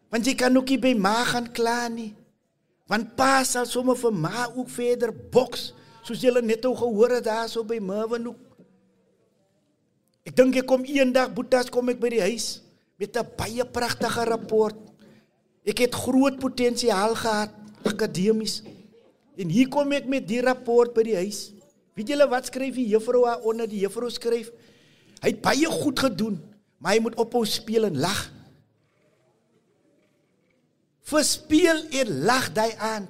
Want jy kan ook nie by ma gaan kla nie. Want pa sal sommer vir ma ook verder boks, soos julle net ou gehoor het daar so by Merwin ook. Ek dink ek kom eendag boetas kom ek by die huis met 'n baie pragtige rapport. Ek het groot potensiaal gehad akademies. En hier kom ek met die rapport by die huis. Weet julle wat skryf die juffrou onder die juffrou skryf? Hy het baie goed gedoen, maar hy moet ophou speel en lag. Verspeel en lag daai aan.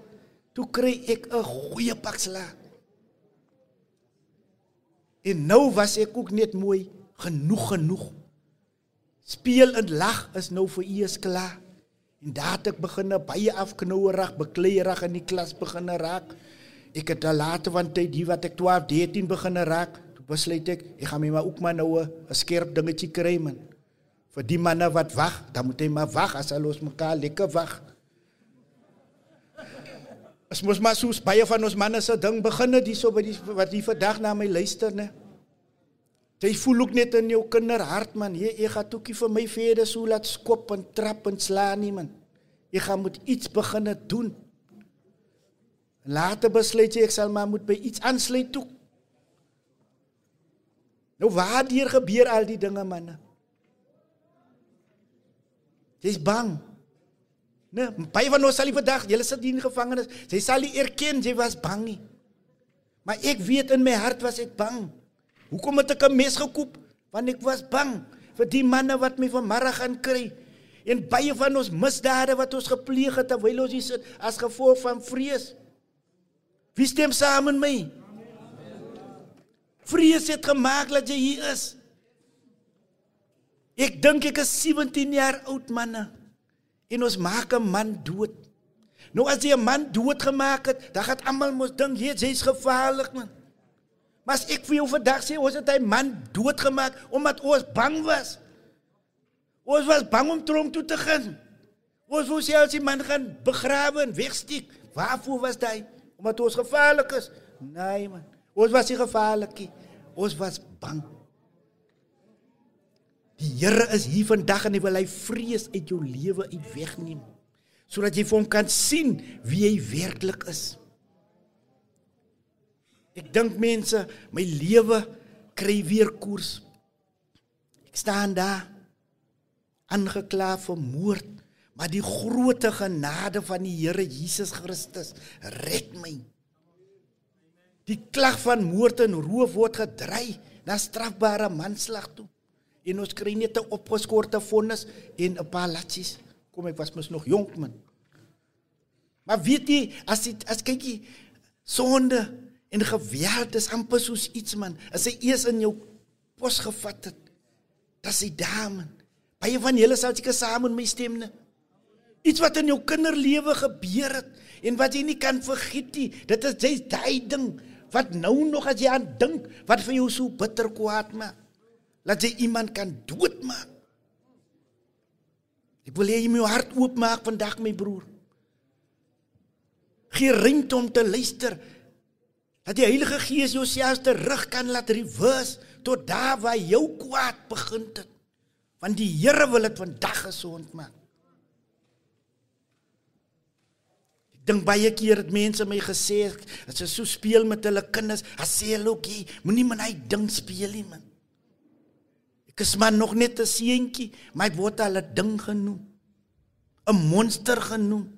Toe kry ek 'n goeie pak slaag. En nou was ek ook net mooi genoeg genoeg. Speel en lag is nou vir u is klaar. En daar het ek begin baie afknouerig, bekleierig in die klas begin raak. Ek het al later van tyd die wat ek 12, 13 begin raak. Toe besluit ek, ek gaan my maar ook maar nou 'n skerp dingetjie kry man. Vir die manne wat wag, dan moet hy maar wag as hulle ons mekaar lekker wag. As mos maar soos baie van ons manne se ding beginne hierso by die wat hier vandag na my luister, né? Jy voel ook net in jou kinderhart man, jy jy gaan toekie vir my verder so laat skop en trap en slaan nie man. Jy gaan moet iets begine doen. Later besluit jy ek sal maar moet by iets aansluit toe. Nou waar deur gebeur al die dinge manne? Jy's bang. Nee, baie van ons sal die vandag, julle sit hier in gevangenis. Sy sal nie erken jy was bang nie. Maar ek weet in my hart was ek bang. Hoekom het ek 'n mes gekoop? Want ek was bang vir die manne wat my vanmiddag gaan kry. En baie van ons misdade wat ons gepleeg het terwyl ons hier sit as gevolg van vrees. Wie stem saam met my? Vrees het gemaak dat jy hier is. Ek dink ek is 17 jaar oud manne. En ons maak 'n man dood. Nou as jy 'n man doodgemaak het, dan gaan almal mos dink jy jy's gevaarlik man. Maar as ek vir jou vandag sê ons het 'n man doodgemaak omdat ons bang was. Ons was bang om tronk toe te gaan. Ons wou selfs die man gaan begrawe en wegsteek. Waarvoor was dit? Omdat ons gevaarlik is? Nee man. Ons was nie gevaarlik nie. Ons was bang. Die Here is hier vandag en hy wil hy vrees uit jou lewe uit wegneem sodat jy vir hom kan sien wie hy werklik is. Ek dink mense, my lewe kry weer koers. Ek staan daar aangekla vir moord, maar die grootte genade van die Here Jesus Christus red my. Die klag van moord en roof word gedry na strafbare manslag toe. En ons kry net 'n opgeskorte vonnis en 'n paar latsies. Kom ek was mos nog jonk man. Maar weet jy, as dit as kyk jy sonde en geweld is amper soos iets man. As hy eers in jou pos gevat het, dis daar man. Baie van julle sal seker saam met my stem nie. Iets wat in jou kinderlewe gebeur het en wat jy nie kan vergeet nie. Dit is jy daai ding wat nou nog as jy aan dink wat vir jou so bitter kwaad maak. Laat jy iemand kan doodmaak. Ek wil hê jy moet jou hart oopmaak vandag my broer. Gee ruimte om te luister. Dat die Heilige Gees jou selfs terug kan laat reverse tot daar waar jou kwaad begin het. Want die Here wil dit vandag gesond maak. Ek dink baie keer het mense my gesê as jy so speel met hulle kinders, as sê hulle ook, moenie met hy ding speel nie man. Ek is maar nog net 'n seentjie, maar ek word al 'n ding genoem. 'n Monster genoem.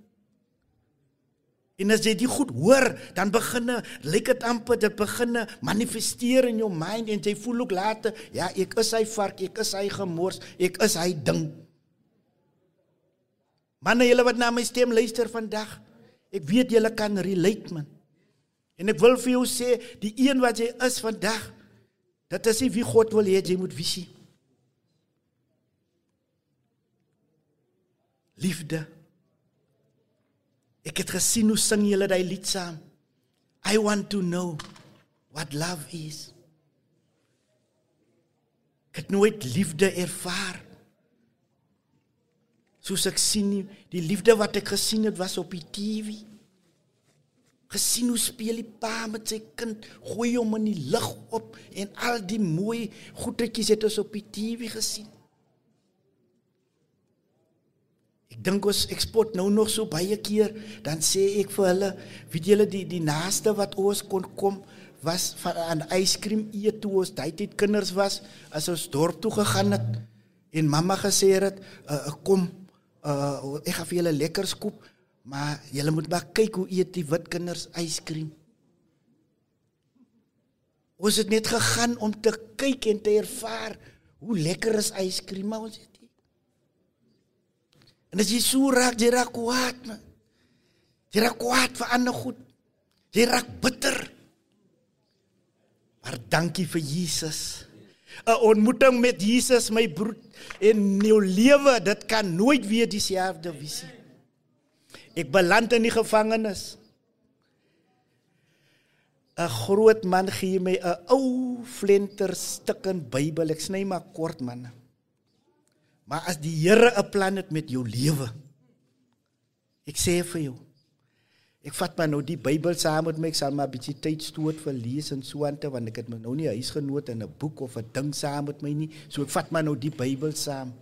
En as jy dit goed hoor, dan beginne lyk dit amper dit beginne manifesteer in jou mind en jy voel ook later, ja, ek is hy vark, ek is hy gemors, ek is hy ding. Manne, julle wat na my stem luister vandag, ek weet julle kan relate man. En ek wil vir jou sê, die een wat jy is vandag, dit is nie wie God wil hê jy moet visie. Liefde. Ek het gesien hoe sing julle daai lied saam. I want to know what love is. Ek het nooit liefde ervaar. Soos ek sien nie, die liefde wat ek gesien het was op die TV. Gesien hoe speel die pa met sy kind, gooi hom in die lug op en al die mooi goedetjies het ons op die TV gesien. Ek dink ons eksport nou nog so baie keer, dan sê ek vir hulle, weet julle die die naaste wat ons kon kom was van aan ijskrim eet toe ons daai tyd kinders was, as ons dorp toe gegaan het en mamma gesê het, uh, kom uh, ek gaan vir julle lekker skoop, maar julle moet maar kyk hoe eet die wit kinders ijskrim. Ons het net gegaan om te kyk en te ervaar hoe lekker is ijskrim, maar ons het En as jy so raak, jy raak kwaad, man. Jy raak kwaad vir ander goed. Jy raak bitter. Maar dankie vir Jesus. 'n Ontmoeting met Jesus, my broer, in jou lewe, dit kan nooit weer dieselfde wees nie. Ek beland in die gevangenis. 'n Groot man gee my 'n ou flenter stuk in Bybel. Ek sny maar kort man. Maar as die Here 'n plan het met jou lewe. Ek sê vir jou. Ek vat maar nou die Bybel saam met my, ek sal maar 'n bietjie tyd stoot vir lees en so aan te want ek het nou nie huisgenoot in 'n boek of 'n ding saam met my nie. So ek vat maar nou die Bybel saam.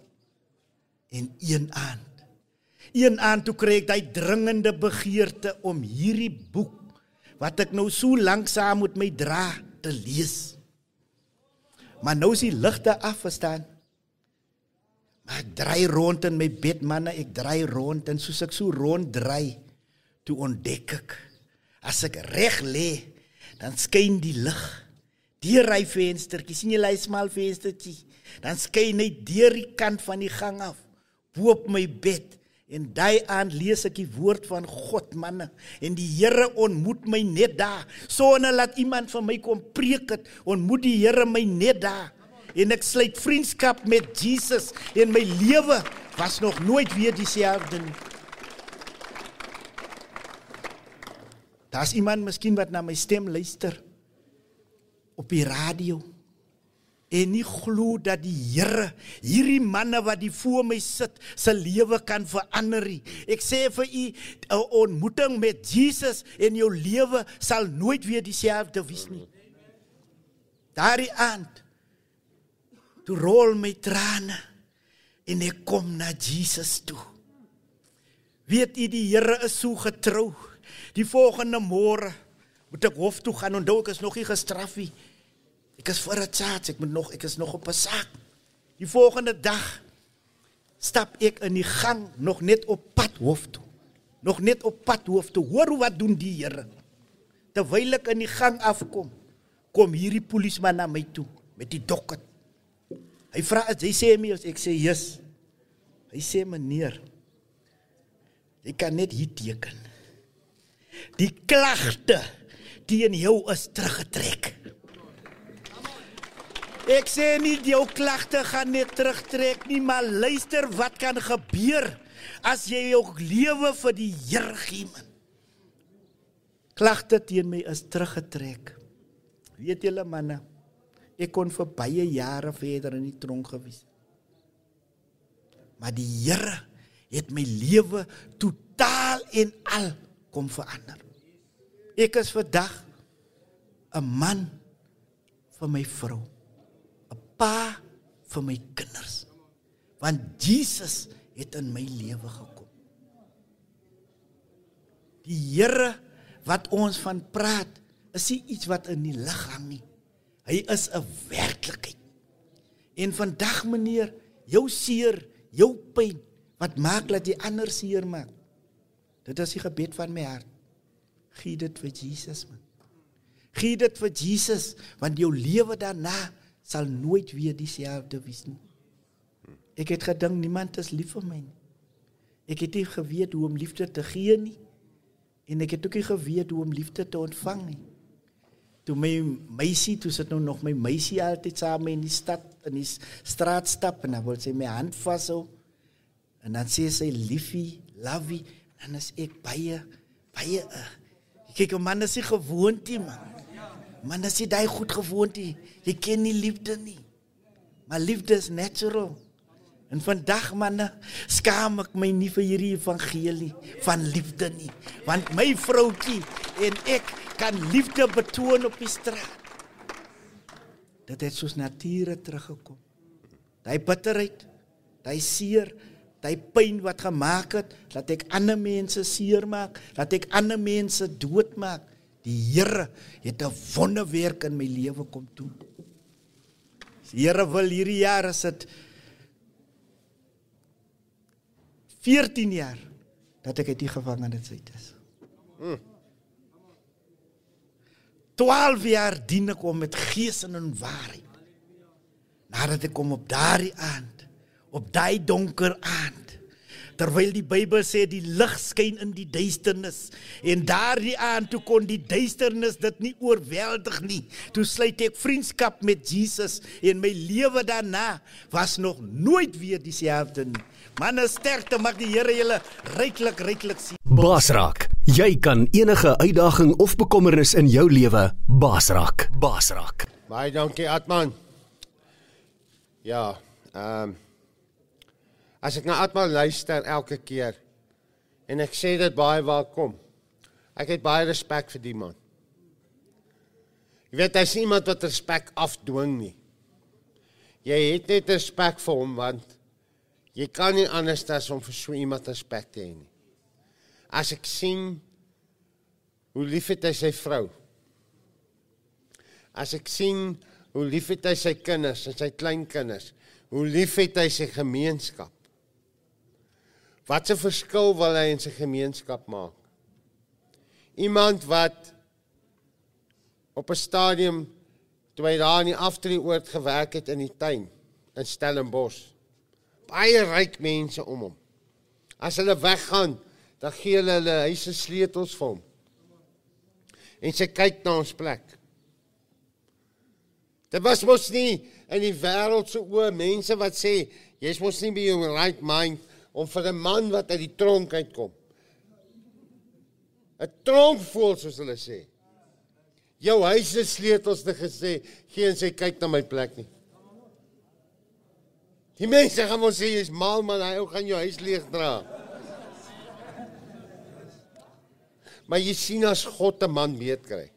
En een aand. Een aand toe kry ek daai dringende begeerte om hierdie boek wat ek nou so lank saam met my dra te lees. Maar nou is die ligte afgestaan Maar ek draai rond in my bed manne, ek draai rond en soos ek so rond draai, toe ontdek ek as ek reg lê, dan skyn die lig deur hy venstertjie. sien jy lei smal venstertjie? Dan skyn hy deur die kant van die gang af bo op my bed. En daai aand lees ek die woord van God manne en die Here ontmoet my net daar. Sonder laat iemand van my kom preek het, ontmoet die Here my net daar. En ek sluit vriendskap met Jesus en my lewe was nog nooit weer dieselfde nie. Daar's iemand miskien wat na my stem luister op die radio en nie glo dat die Here hierdie manne wat die voor my sit se lewe kan verander nie. Ek sê vir u 'n ontmoeting met Jesus en jou lewe sal nooit weer dieselfde wees nie. Daardie aand toe rol my trane en ek kom na Jesus toe. Weet u die Here is so getrou. Die volgende môre moet ek hof toe gaan onthou ek is nog nie gestraf nie. Ek is voor 'n charge, ek moet nog ek is nog op 'n saak. Die volgende dag stap ek in die gang nog net op pad hof toe. Nog net op pad hof toe. Hoor wat doen die Here. Terwyl ek in die gang afkom, kom hierdie polisman na my toe met die dokket. Hy vra hy sê my ek sê yes. Hy sê meneer, jy kan net hier teken. Die klagte teen jou is teruggetrek. Ek sê nie jou klagte gaan net terugtrek nie, maar luister wat kan gebeur as jy jou lewe vir die Here gee man. Klagte teen my is teruggetrek. Weet julle manne, ek kon vir baie jare verder in die tronk gewees. Maar die Here het my lewe totaal en al kom verander. Ek is vandag 'n man vir my vrou, 'n pa vir my kinders. Want Jesus het in my lewe gekom. Die Here wat ons van praat, is nie iets wat in die lug hang nie. Hy is 'n werklikheid. En vandag meneer, jou seer, jou pyn, wat maak dat jy ander seer maak? Dit is die gebed van my hart. Gee dit vir Jesus man. Gee dit vir Jesus want jou lewe daarna sal nooit weer dieselfde wees nie. Ek het gedink niemand is lief vir my nie. Ek het nie geweet hoe om liefde te gee nie. En ek het ook nie geweet hoe om liefde te ontvang nie. Toe my meisie, toe sit nou nog my meisie altyd saam in die stad in die straat stap en dan wil sy my hand vashou. En dan sê sy liefie, lovey, en dan is ek baie baie uh, kyk 'n man is nie gewoond nie man. Man is nie daai goed gewoond nie. Jy ken nie liefde nie. Maar liefde is natural. En vandag manne, skaam ek my nie vir hierdie evangelie van liefde nie, want my vroutjie en ek kan liefde betoon op die straat. Dit het soos nature teruggekom. Daai bitterheid, daai seer, daai pyn wat gemaak het dat ek ander mense seermaak, dat ek ander mense doodmaak. Die Here het 'n wonderwerk in my lewe kom doen. Die Here wil hierdie jaar as dit 14 jaar dat ek uit die gevangenis uit is. Mm. 12 jaar dien ek om met gees en in waarheid. Nadat ek kom op daardie aand, op daai donker aand, terwyl die Bybel sê die lig skyn in die duisternis en daardie aand toe kon die duisternis dit nie oorweldig nie. Toe sluit ek vriendskap met Jesus en my lewe daarna was nog nooit weer dieselfde nie. Manne sterkte mag die Here julle ryklik ryklik sien. Basraak, jy kan enige uitdaging of bekommernis in jou lewe basraak. Basraak. Baie dankie Atman. Ja, ehm um, as ek na Atman luister elke keer en ek sê dit baie welkom. Ek het baie respek vir die man. Jy weet hy's iemand wat respek afdwing nie. Jy het net respek vir hom want jy kan nie anders as om vir so iemand respek te hê nie. As ek sien hoe lief het hy sy vrou. As ek sien hoe lief het hy sy kinders en sy kleinkinders. Hoe lief het hy sy gemeenskap? Wat 'n verskil wil hy in sy gemeenskap maak? Iemand wat op 'n stadium toe hy daar in die aftreeoord gewerk het in die tuin in Stellenbosch. Baie ryk mense om hom. As hulle weggaan, dan gee hulle hulle huise sleutels vir hom. En sy kyk na ons plek. Dit was mos nie in die wêreld se oë mense wat sê jy's mos nie by jou right mind om vir 'n man wat uit die tronk uitkom. 'n Tronkvoel soos hulle sê. Jou huis se sleutels te gesê, gee en sê kyk na my plek nie. Die mense gaan mos sê jy's mal man, hy ou gaan jou huis leeg dra. Maar jy sien as God 'n man weet kry.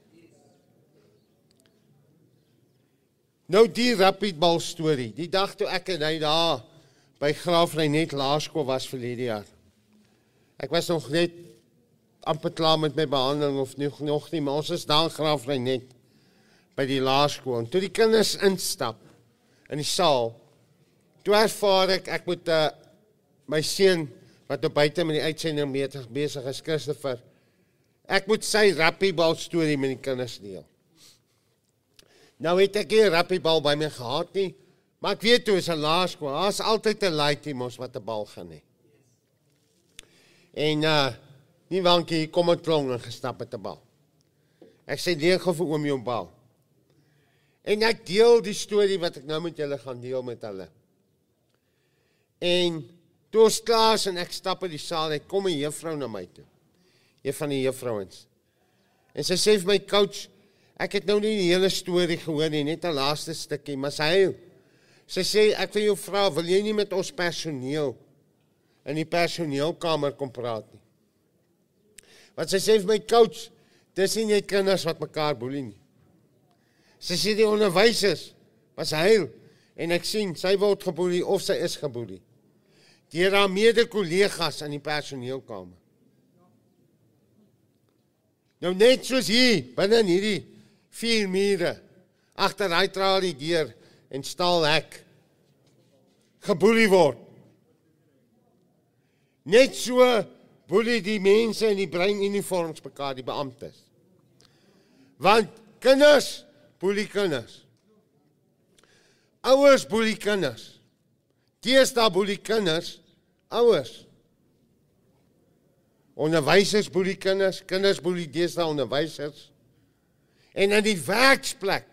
Nou die rapidbal storie. Die dag toe ek en hy daar by Graafreinet Laerskool was verlede jaar. Ek was nog net amper klaar met my behandeling of nog nog nie, maar ons is daar in Graafreinet by die laerskool. Toe die kinders instap in die saal, toe ervaar ek ek moet uh, my seun wat op buite met die uitsending meter besig is, Christopher. Ek moet sy rappiebal storie met die kinders deel. Nou het ek nie rappiebal by my gehad nie, maar ek weet toe is 'n laerskool, daar's altyd 'n laaitjie mos wat 'n bal gaan hê. En uh nie wankie kom 'n klong en gestap met 'n bal. Ek sê leeg vir oom jou bal. En ek deel die storie wat ek nou met julle gaan deel met hulle. En toe ons klaar is en ek stap in die saal, het kom 'n juffrou na my toe. Een van die juffrouens. En sy sê vir my coach, ek het nou nie die hele storie gehoor nie, net 'n laaste stukkie, maar sy sy sê ek wil jou vra, wil jy nie met ons personeel in die personeelkamer kom praat nie? Want sy sê vir my coach, dis nie net kinders wat mekaar boelie nie. Sy sê die onderwysers was huil en ek sien sy word geboelie of sy is geboelie. Deur haar mede-kollegas in die personeelkamer. Nou net soos hier, binne in hierdie vier mure agter daai tralie deur en staal hek geboelie word. Net so boelie die mense in die bruin uniforms mekaar die beamptes. Want kinders boelie kinders. Ouers boelie kinders. Deesdae boelie kinders ouers. Onderwysers boelie kinders, kinders boelie deesdae onderwysers. En in die werksplek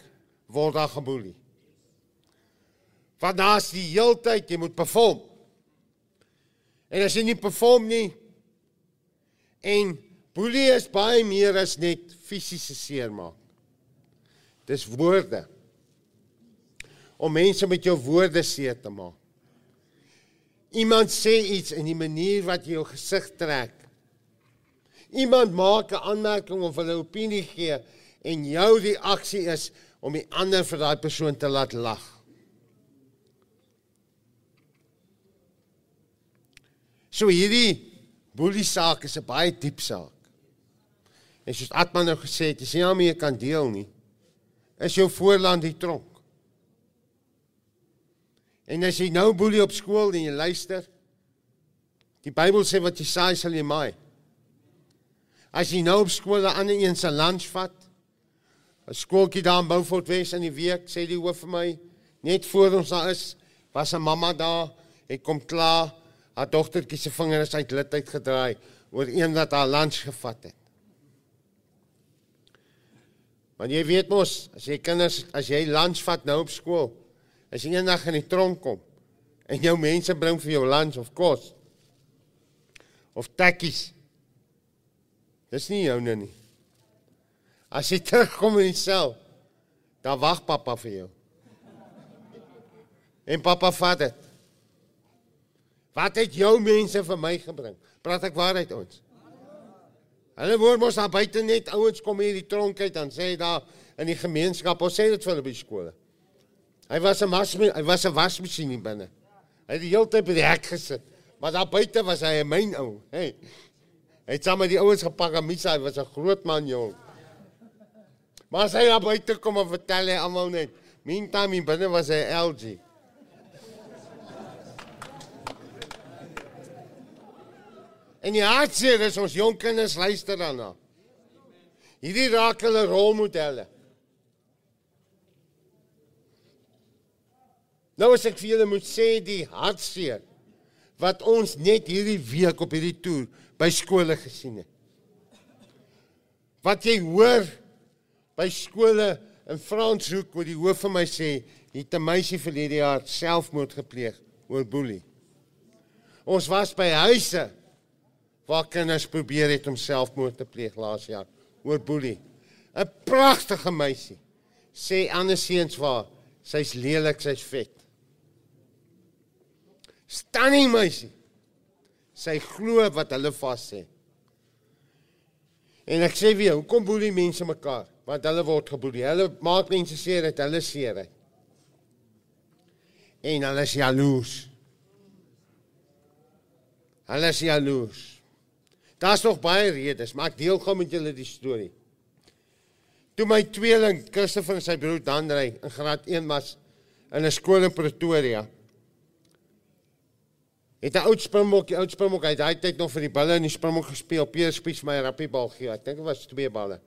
word daar geboelie. Want daar's die heeltyd jy moet perform. En as jy nie perform nie en boelie is baie meer as net fisiese seermaak. Dis woorde. Om mense met jou woorde seer te maak. Iemand sê iets in die manier wat jy jou gesig trek. Iemand maak 'n aanmerking of hulle opinie gee en jou reaksie is om die ander vir daai persoon te laat lag. So hierdie boelie saak is 'n baie diep saak. En soos Atman nou gesê het, jy nie meer kan deel nie, is jou voorland die tronk. En as jy nou boelie op skool en jy luister, die Bybel sê wat jy saai sal jy maai. As jy nou op skool 'n ander een se lunch vat, 'n skooltjie daar in Beaufort Wes in die week, sê die hoof vir my, net voor ons daar is, was 'n mamma daar, het kom klaar, haar dogtertjie se vinger is uit lid uitgedraai oor een wat haar lunch gevat het. Want jy weet mos, as jy kinders, as jy lunch vat nou op skool, as jy eendag in die tronk kom en jou mense bring vir jou lunch of kos of tekkies. Dis nie joune nie. As jy terugkom in die sel, dan wag pappa vir jou. En pappa vat dit. Wat het jou mense vir my gebring? Praat ek waarheid ons? Hulle word mos daar buite net ouens kom hier die tronk uit dan sê hy daar in die gemeenskap, ons sê dit vir hulle by skole. Hy was 'n mas hy was 'n wasmasjien hier binne. Hy het die hele tyd by die hek gesit. Maar daar buite was hy 'n myn ou. Hey. Hy het saam met die ouens gepak en Misa, hy was 'n groot man jong. Maar as hy daar buite kom en vertel hy almal net, meantime hier binne was hy LG. En die hartseer is ons jong kinders luister daarna. Hierdie raak hulle rolmodelle. Nou as ek vir julle moet sê die hartseer wat ons net hierdie week op hierdie toer by skole gesien het. Wat jy hoor by skole in Franshoek waar die hoof vir my sê, het 'n meisie verlede jaar selfmoord gepleeg oor boelie. Ons was by huise waar kinders probeer het om selfmoord te pleeg laas jaar oor boelie. 'n Pragtige meisie. Sê ander seuns waar sy's lelik, sy's vet. Stunning meisie. Sy glo wat hulle vas sê. En ek sê weer, hoekom boelie mense mekaar? Want hulle word geboelie. Hulle maak mense seer dat hulle seer het. En hulle is jaloers. Hulle is jaloers. Daar's nog baie redes, maar ek deel gou met julle die storie. Toe my tweeling Christopher en sy broer Dandrey in graad 1 was in 'n skool in Pretoria, het 'n oud Springbok, die oud Springbok, hy het daai tyd nog vir die bulle in die Springbok gespeel. Pierre Spies my rappiebal gee. Ek dink dit was twee balle.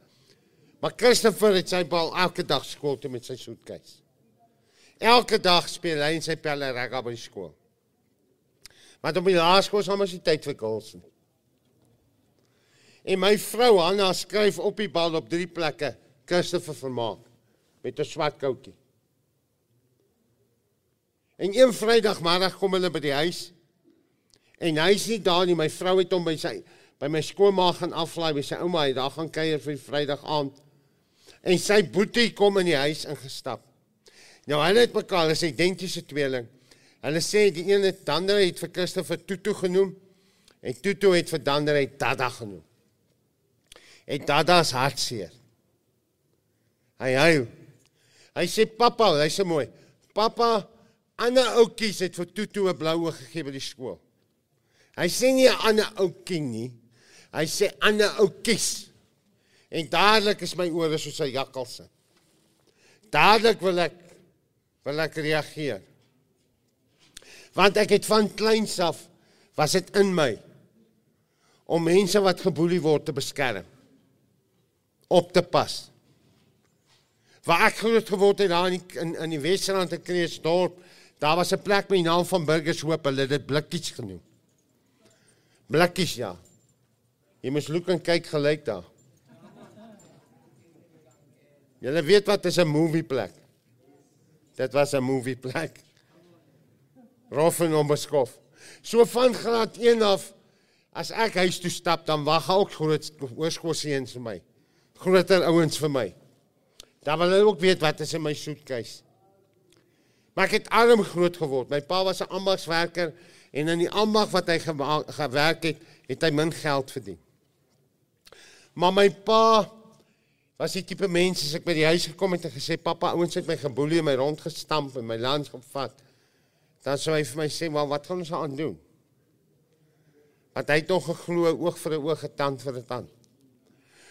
Maar Christopher het sy bal elke dag skool toe met sy soetkies. Elke dag speel hy in sy pelle rugby by skool. Maar op die laerskool is ons nie tyd vir goals nie. En my vrou Hanna skryf op die bal op drie plekke Christopher vermaak met 'n swart koutjie. En een Vrydagmiddag kom hulle by die huis en hy is nie daar nie. My vrou het hom by sy by my skoonma gaan aflaai by sy ouma. Hy daar gaan kuier vir Vrydag aand. En sy boetie kom in die huis ingestap. Nou hulle het mekaar as identiese tweeling. Hulle sê die een het Dander het vir Christopher Tutu genoem en Tutu het vir Dander het Dada genoem. En Dada is hartseer. Hy hy hy sê pappa, hy sê mooi. Pappa, ander ouetjies het vir Tutu 'n blou oog gegee by die skool. Hy sê nie 'n ander ouetjie nie. Hy sê ander ouetjies. En dadelik is my ore soos 'n jakkalse. Dadelik wil ek wil ek reageer. Want ek het van kleins af was dit in my om mense wat geboelie word te beskerm. Op te pas. Waar ek groot geword het daar in in, in die Wesrand in Kreeusdorp, daar was 'n plek met die naam van Burgershoop, hulle het dit blikkies genoem. Blikkies ja. Jy moet look en kyk gelyk daar. Julle weet wat is 'n movie plek. Dit was 'n movie plek. Rof en onbeskof. So van graad 1 af as ek huis toe stap, dan wag ook groot oorskoorseuns vir my. Groter ouens vir my. Dan wil hulle ook weet wat is in my soetkies. Maar ek het arm groot geword. My pa was 'n ambagswerker en in die ambag wat hy gewerk het, het hy min geld verdien. Maar my pa was die tipe mens as ek by die huis gekom het en gesê pappa ouens het my geboelie en my rondgestamp en my lands gevat. Dan sou hy vir my sê, "Maar wat gaan ons aan doen?" Want hy het nog geglo oog vir 'n oog, tand vir 'n tand.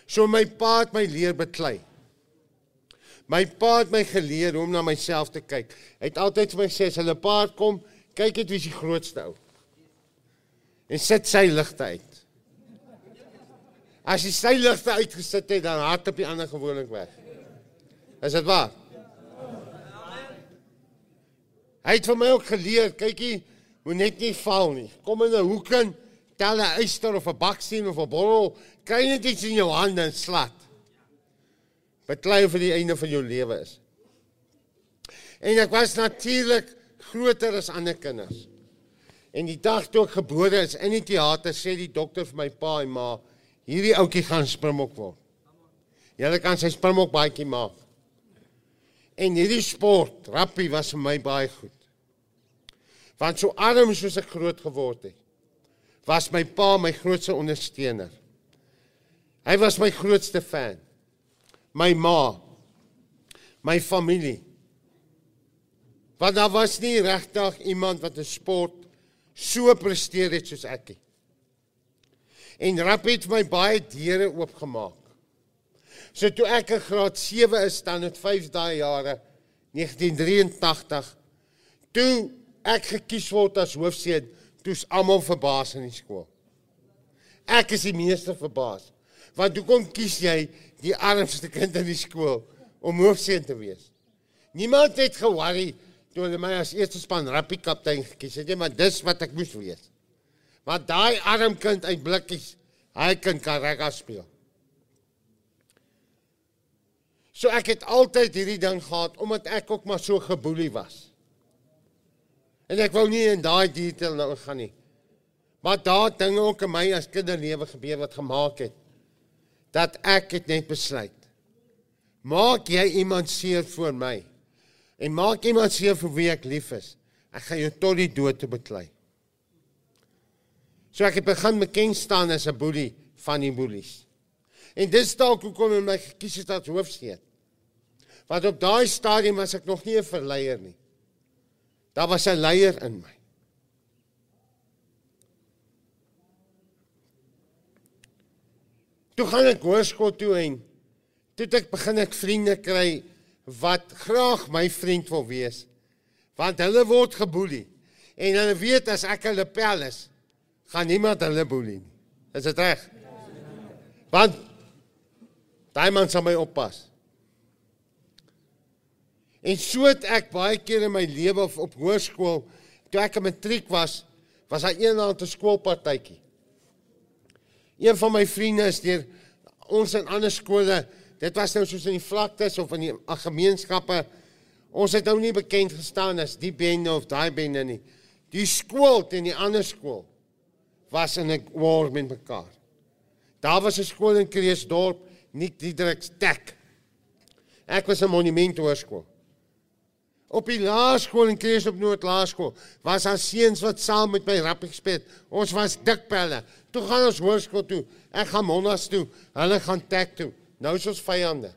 So my pa het my leer beklei. My pa het my geleer hoe om na myself te kyk. Hy het altyd vir my gesê as hulle paard kom, kyk net wie is die grootste ou. En sit sy ligte uit. As jy sy ligte uitgesit het, dan hardop die ander gewoonlik weg. Is dit waar? Hy het vir my ook geleer, kykie, moet net nie val nie. Kom in 'n hoek in, tel 'n uister of 'n baksteen of 'n borrel, kry net iets in jou hande en slat. Beklei vir die einde van jou lewe is. En ek was natuurlik groter as ander kinders. En die dag toe ek gebore is in die teater sê die dokter vir my pa en ma, hierdie ouetjie gaan springbok word. Julle kan sy springbok baadjie maak. En hierdie sport, rugby was vir my baie goed. Want so arm soos ek groot geword het, was my pa my grootste ondersteuner. Hy was my grootste fan. My ma, my familie. Want daar was nie regtig iemand wat 'n sport so presteer het soos ek nie. En rugby het my baie deure oopgemaak. So toe ek in graad 7 is, dan het 5 dae jare 1983 toe ek gekies word as hoofseun, toe's almal verbaas in die skool. Ek is die meeste verbaas. Want hoekom kies jy die armste kind in die skool om hoofseun te wees? Niemand het ge-worry toe hulle my as eerste span rugby kaptein gekies het nie, maar dis wat ek moes wees. Maar daai arm kind uit blikkies, hy kan rugby speel. So ek het altyd hierdie ding gehad omdat ek ook maar so geboelie was. En ek wou nie in daai detail nou gaan nie. Maar het dinge ook in my as kinderlewe gebeur wat gemaak het dat ek het net besluit. Maak jy iemand seer vir my en maak iemand seer vir wie ek lief is. Ek gaan jou tot die dood te beklei. So ek het begin bekend staan as 'n boelie van die boelies. En dis dalk hoekom hulle my gekies het as hoofseun. Want op daai stadium was ek nog nie 'n verleier nie. Daar was 'n leier in my. Toe gaan ek hoërskool toe en toe ek begin ek vriende kry wat graag my vriend wil wees. Want hulle word geboelie en hulle weet as ek hulle pel is, gaan niemand hulle boelie nie. Is dit reg? Want daai man sal my oppas. En so het ek baie keer in my lewe op, op hoërskool, toe ek 'n matriek was, was daar eendag 'n skoolpartytjie. Een van my vriende is deur ons in ander skole, dit was nou soos in die vlaktes of in die ag, gemeenskappe. Ons het nou nie bekend gestaan as die bende of daai bende nie. Die skool teen die ander skool was in 'n war met mekaar. Daar was 'n skool in Kreeusdorp, Nick Diedriks Tek. Ek was 'n monument hoërskool. Op die laerskool in Kreeusdorp Noord Laerskool was daar seuns wat saam met my rugby gespeel het. Ons was dik pelle. Toe gaan ons hoërskool toe. Ek gaan Monnas toe. Hulle gaan Tek toe. Nou is ons vyande.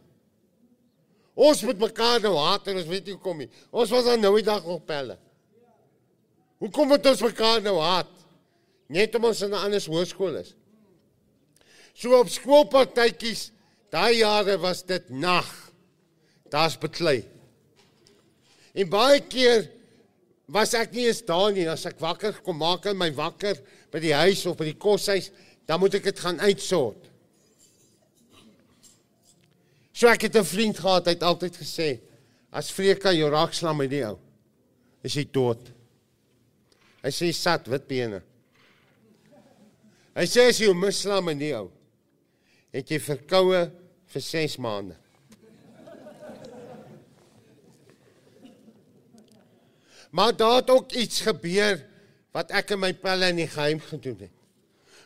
Ons moet mekaar nou haat en ons weet nie hoekom nie. Ons was dan nou die dag op pelle. Hoekom moet ons mekaar nou haat? Net omdat ons in 'n ander hoërskool is. So op skoolpartytjies, daai jare was dit nag. Daar's beklei. En baie keer was ek nie eens daar nie as ek wakker kom maak en my wakker by die huis of by die koshuis, dan moet ek dit gaan uitsort. So ek het 'n vriend gehad, hy het altyd gesê, as Freka jou raak slaan met die ou, is hy dood. Hy sê sat wit bene. Hy sê as jy hom misslaan met die ou, het jy verkoue vir 6 maande. Maar daar het ook iets gebeur wat ek in my pelle in die geheim gedoen het.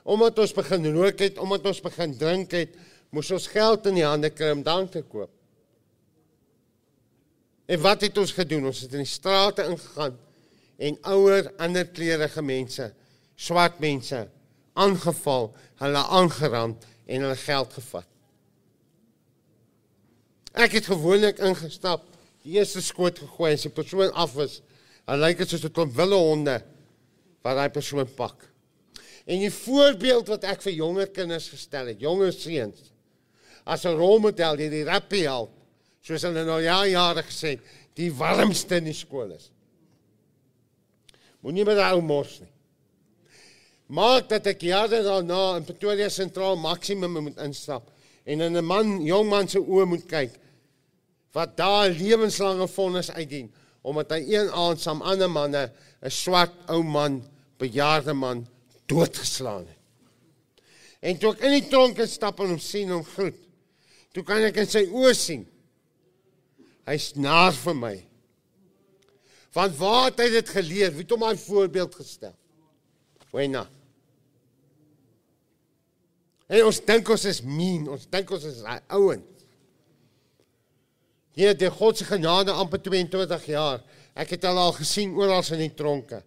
Omdat ons begin rook het, omdat ons begin drink het, moes ons geld in die hande kry om drank te koop. En wat het ons gedoen? Ons het in die strate ingegaan en ouer, ander kleurige mense, swart mense aangeval, hulle aangerand en hulle geld gevat. Ek het gewoonlik ingestap, die eerste skoot gegooi en as die persoon af is, dan lyk dit soos 'n klomp wilde honde wat daai persoon pak. En die voorbeeld wat ek vir jonger kinders gestel het, jonger seuns, as 'n rolmodel, die die rappie help, soos hulle nou ja jare gesê het, die warmste in die skool is. Moenie met daai ou mors nie. Maak dat ek jare daarna in Pretoria sentraal maksimum moet instap en in 'n man, jong man se oë moet kyk wat daar lewenslange vonnis uitdien omdat hy een aand saam ander manne 'n swart ou man, bejaarde man doodgeslaan het. En toe ek in die tronk instap en hom sien hom groet, toe kan ek in sy oë sien. Hy's naar vir my. Want waar het hy dit geleer? Wie het hom daai voorbeeld gestel? Wena. En ons dink ons is mean, ons dink ons is ouens. Hier die God se genade amper 22 jaar. Ek het al al gesien oral in die tronke.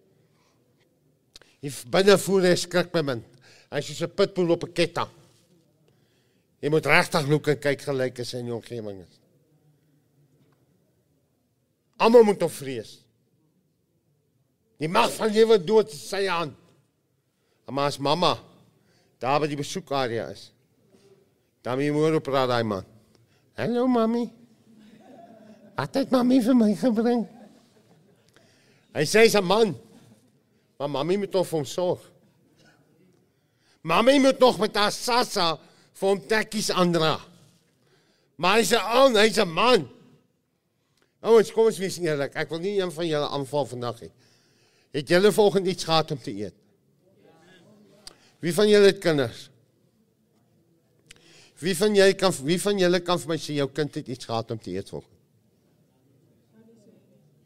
Hy binne voel hy skrik my. Hy is so 'n pitbull op 'n ketting. Jy moet regtig loop en kyk gelyk as hy in die omgewing is. Almal moet hom vrees. Die mag van lewe dood is sy hand. Maar as mamma daar by die besoekarea is, dan moet jy môre op praat daai man. Hallo mami. Wat het mami vir my gebring? Hy sê hy's 'n man. Maar mami moet hom sorg. Mamy moet nog met haar sassa vir hom tekkies aandra. Maar hy's 'n aan, hy's 'n man. Ouens, kom ons wees eerlik. Ek wil nie een van julle aanval vandag hê. Het julle volgende iets gehad om te eet? Wie van julle het kinders? Wie van julle kan wie van julle kan vir my sê jou kind het iets gehad om te eet volgende?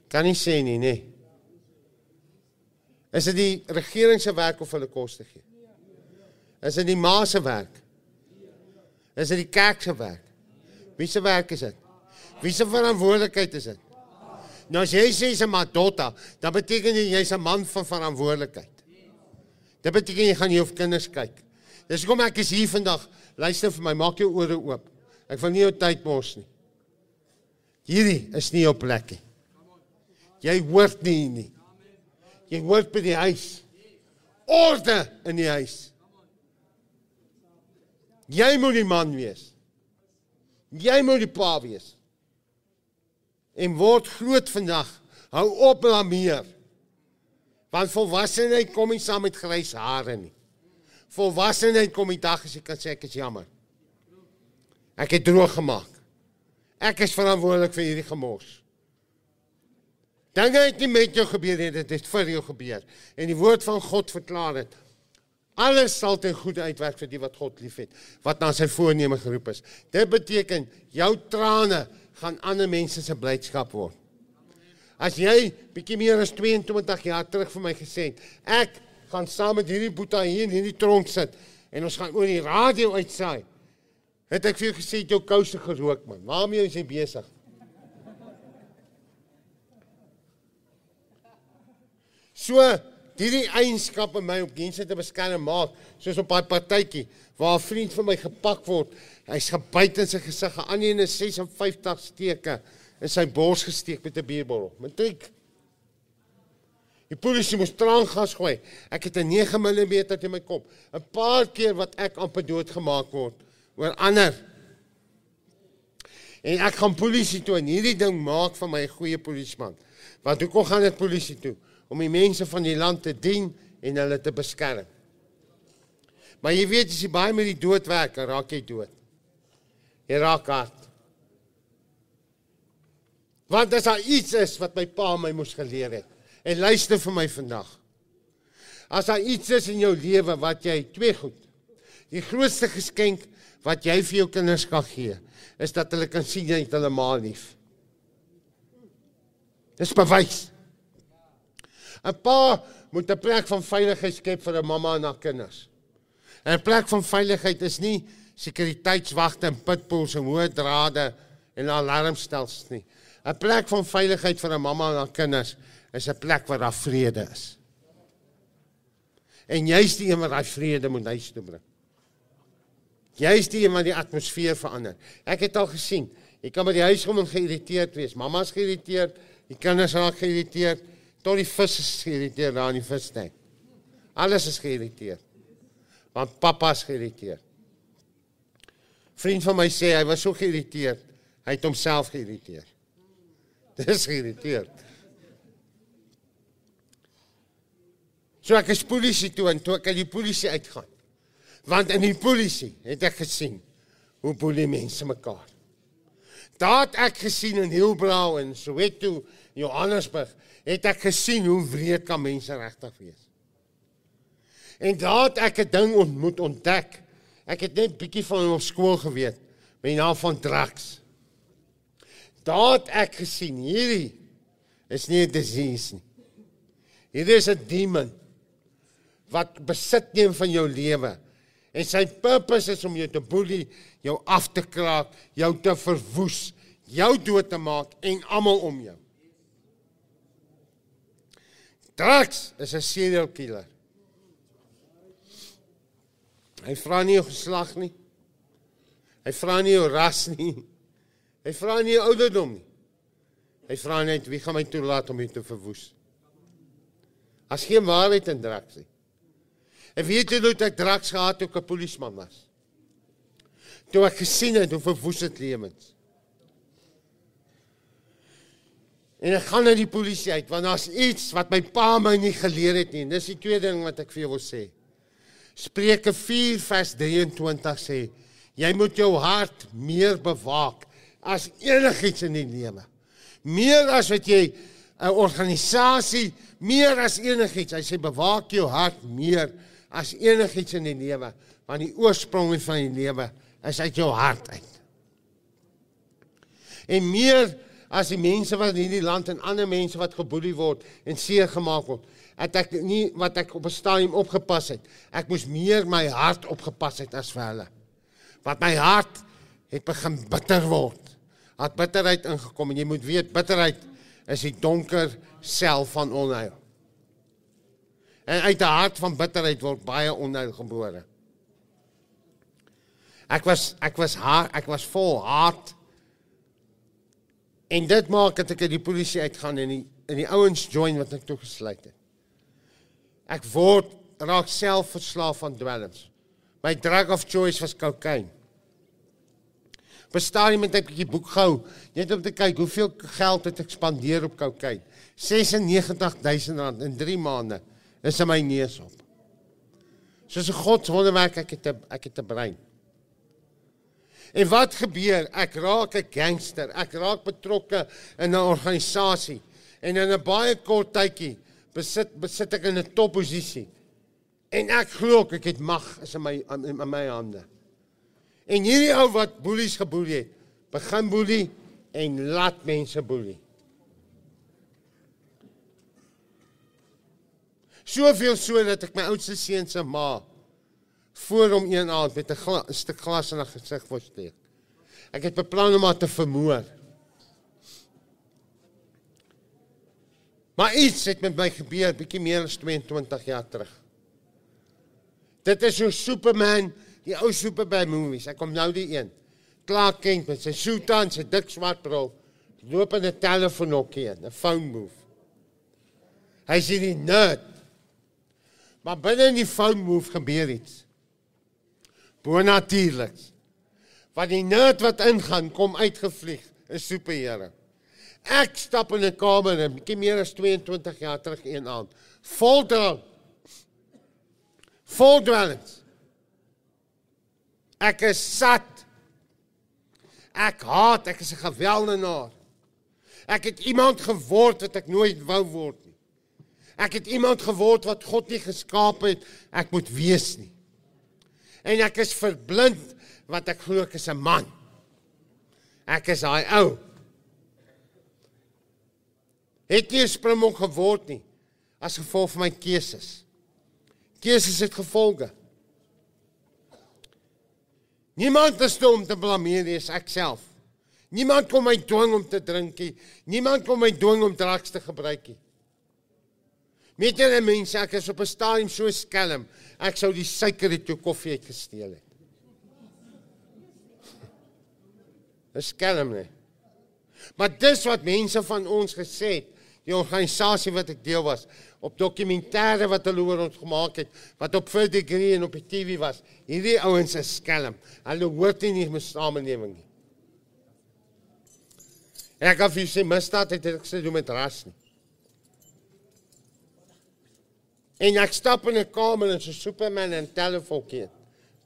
Kan nie sê nie, nee. Is dit die regering se werk of hulle kos te gee? Is dit die ma se werk? Is dit die kerk se werk? Wie se werk is dit? Wie se verantwoordelikheid is dit? Nou as jy sê jy's 'n madotta, dan beteken dit jy's 'n man van verantwoordelikheid. Dit beteken jy gaan jy op kinders kyk. Dis hoekom ek is hier vandag. Luister vir my, maak jou ore oop. Ek wil nie jou tyd mors nie. Hierdie is nie jou plek nie. Jy hoort nie nie. Jy hoort by die huis. Orde in die huis. Jy moet die man wees. Jy moet die pa wees. En word groot vandag. Hou op blameer. Want volwassenheid kom nie saam met grys hare nie. Volwassenheid kom die dag as jy kan sê ek is jammer. Ek het droog gemaak. Ek is verantwoordelik vir hierdie gemors. Dinge het nie met jou gebeur nie, dit het vir jou gebeur. En die woord van God verklaar dit. Alles sal ten goeie uitwerk vir die wat God liefhet, wat na sy voorneme geroep is. Dit beteken jou trane gaan ander mense se blydskap word. As jy bietjie meer as 22 jaar terug vir my gesê het, ek gaan saam met hierdie boeta hier in hierdie tronk sit en ons gaan oor die radio uitsaai. Het ek vir jou gesê jou kouse gerook man. Waarmee is jy besig? So hierdie eienskappe my op mense te beskerm maak, soos op daai partytjie waar 'n vriend van my gepak word. Hy's gebyt in sy gesig, 'n ander een is 56 steke in sy bors gesteek met 'n bierbottel. Matriek. Die polisie moes traangas gooi. Ek het 'n 9 mm in my kop. 'n Paar keer wat ek amper doodgemaak word oor ander. En ek gaan polisie toe en hierdie ding maak van my 'n goeie polisieman. Want hoekom gaan dit polisie toe? Om die mense van die land te dien en hulle te beskerm. Maar jy weet as jy baie met die dood werk, raak jy dood. Jy raak hard. Want as daar iets is wat my pa my moes geleer het. En luister vir my vandag. As daar iets is in jou lewe wat jy twee goed. Die grootste geskenk wat jy vir jou kinders kan gee, is dat hulle kan sien jy het hulle ma lief. Dis bewys. 'n Pa moet 'n plek van veiligheid skep vir 'n mamma en haar kinders. En 'n plek van veiligheid is nie sekuriteitswagte en pitbulls en hoë drade en alarmstelsels nie. 'n Plek van veiligheid vir 'n mamma en haar kinders is 'n plek waar daar vrede is. En jy's die een wat daai vrede moet huis toe bring. Jy's die een wat die atmosfeer verander. Ek het al gesien, jy kan by die huis kom en geïrriteerd wees. Mamma's geïrriteerd, die kinders raak geïrriteerd, tot die vis is geïrriteerd daar in die visstank. Alles is geïrriteerd. Want pappa's geïrriteerd. Vriend van my sê hy was so geïrriteerd, hy het homself geïrriteerd. Dis geïrriteerd. So ek is polisie toe en toe ek uit die polisie uitgaan. Want in die polisie het ek gesien hoe boelie mense mekaar. Daar het ek gesien in Hillbrow en Soweto, Johannesburg, het ek gesien hoe wreed kan mense regtig wees. En daar het ek 'n ding ontmoet ontdek. Ek het net bietjie van hom op skool geweet met die naam van drugs. Daar het ek gesien hierdie is nie 'n disease nie. Hierdie is 'n demon wat besit neem van jou lewe. En sy purpose is om jou te boelie, jou af te kraak, jou te verwoes, jou dood te maak en almal om jou. Drugs is 'n serial killer. Hy vra nie jou geslag nie. Hy vra nie jou ras nie. Hy vra nie jou ouderdom nie. Hy vra net wie gaan my toelaat om jou te verwoes. As geen waarheid in drugs nie. En weet jy hoe ek drugs gehad toe ek 'n polisieman was? Toe ek gesien het hoe verwoes dit lewens. En ek gaan na die polisie uit want daar's iets wat my pa my nie geleer het nie. Dis die tweede ding wat ek vir jou wil sê. Spreuke 4 vers 23 sê jy moet jou hart meer bewaak as enigiets in die lewe. Meer as wat jy 'n organisasie, meer as enigiets. Hy sê bewaak jou hart meer as enigiets in die lewe, want die oorsprong van die lewe is uit jou hart uit. En meer as die mense wat in hierdie land en ander mense wat geboelie word en seer gemaak word, het ek nie wat ek op 'n stadium opgepas het. Ek moes meer my hart opgepas het as vir hulle. Want my hart het begin bitter word. Het bitterheid ingekom en jy moet weet bitterheid is die donker sel van onheil. En uit 'n hart van bitterheid word baie onheil gebore. Ek was ek was haar ek was vol haat. En dit maak dat ek uit die polisie uitgaan en die in die ouens join wat ek toe gesluit het. Ek word raak self verslaaf aan dwelms. My drug of choice was cocaine. Bestaan iemand 'n bietjie boek gehou net om te kyk hoeveel geld het ek spandeer op cocaine. 96000 rand in 3 maande is in my neus op. Soos 'n godswonderwerk ek het 'n ek het 'n brein. En wat gebeur? Ek raak 'n gangster. Ek raak betrokke in 'n organisasie en in 'n baie kort tydjie besit besit ek in 'n topposisie. En ek glo ek het mag is in my in, in my hande. En hierdie ou wat boelies geboelie het, begin boelie en laat mense boelie. Soveel so dat ek my oudste seun se ma voor hom een aand met 'n stuk glas in haar gesig wou steek. Ek het beplan om haar te vermoor. Maar iets het met my gebeur bietjie meer as 22 jaar terug. Dit is so Superman, die ou Superman movies. Ek kom nou die een. Clark Kent met sy suit aan, sy dik swart bril, loop in 'n telefoonhokkie in, 'n phone booth. Hy sien die nerd. Maar binne in die phone booth gebeur iets. Bonatuurlik. Want die nerd wat ingaan, kom uitgevlieg, 'n superheld. Ek stap in 'n kamer en bietjie meer as 22 jaar terug een aand. Vol drank. Vol dwelms. Ek is sat. Ek haat, ek is 'n geweldenaar. Ek het iemand geword wat ek nooit wou word nie. Ek het iemand geword wat God nie geskaap het ek moet wees nie. En ek is verblind wat ek glo ek is 'n man. Ek is daai ou. Het nie 'n springbok geword nie as gevolg van my keuses. Keuses het gevolge. Niemand is toe om te blameer nie, ek self. Niemand kom my dwing om te drink nie. Niemand kom my dwing om drugs te gebruik nie. Met julle mense, ek is op 'n stadium so skelm. Ek sou die suiker uit jou koffie uitgesteel het. Dis skelm nie. Maar dis wat mense van ons gesê het, die organisasie wat ek deel was, op dokumentêre wat hulle oor ons gemaak het, wat op Full Degree en op die TV was. Hierdie ouens is skelm. Hulle hoort nie in die samelewing nie. En ek af jy sê misdaad het ek sê doen met ras nie. En ek stap in 'n kamer en so Superman en telefoonkie.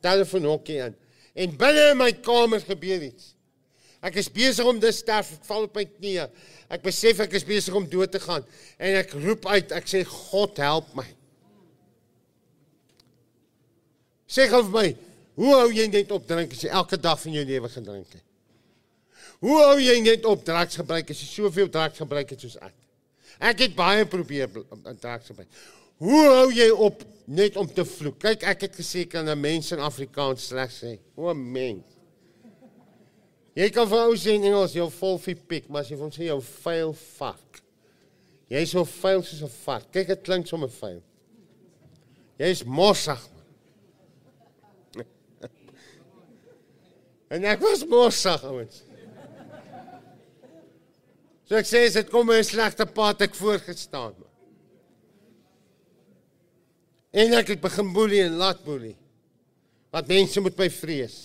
Telefoonhokkie aan. En binne in my kamer gebeur iets. Ek is besig om te sterf, ek val op my knieë. Ek besef ek is besig om dood te gaan en ek roep uit, ek sê God help my. Sê gou vir my, hoe hou jy net op drink as jy elke dag van jou lewe gedrink het? Hoe hou jy net op drugs gebruik as jy soveel drugs gebruik het soos ek? Ek het baie probeer drugs gebruik. Hoe hou jy op net om te vloek? Kyk, ek het gesê kan 'n mens in Afrikaans slegs sê, o mens. Jy kan vir ou sê in Engels jou vol vir pik, maar as jy hom sê jou vuil fuck. Jy's so vuil soos 'n vark. Kyk, dit klink sommer vuil. Jy's mossig. man. en ek was mossig, ouens. So ek sê dit kom 'n slegte pad ek voorgestaan. En ek het begin boelie en laat boelie. Wat mense moet my vrees.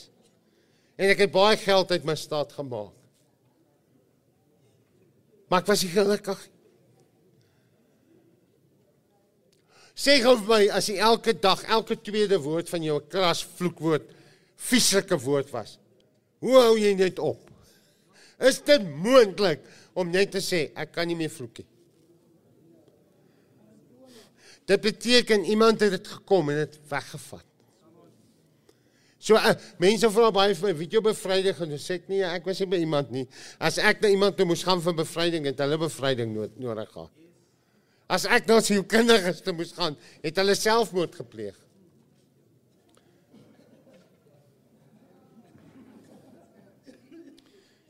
En ek het baie geld uit my staat gemaak. Maar ek was nie gelukkig. Sê gou vir my as jy elke dag, elke tweede woord van jou 'n kras vloekwoord, vieslike woord was. Hoe hou jy net op? Is dit moontlik om net te sê ek kan nie meer vloek nie? Dit beteken iemand het dit gekom en dit weggevat. So uh, mense vra baie vir my, weet jy bevryding en dan sê ek nee, ek was nie by iemand nie. As ek na iemand toe moes gaan vir bevryding, het hulle bevryding nood, nodig gehad. As ek na sielkundiges toe moes gaan, het hulle selfmoord gepleeg.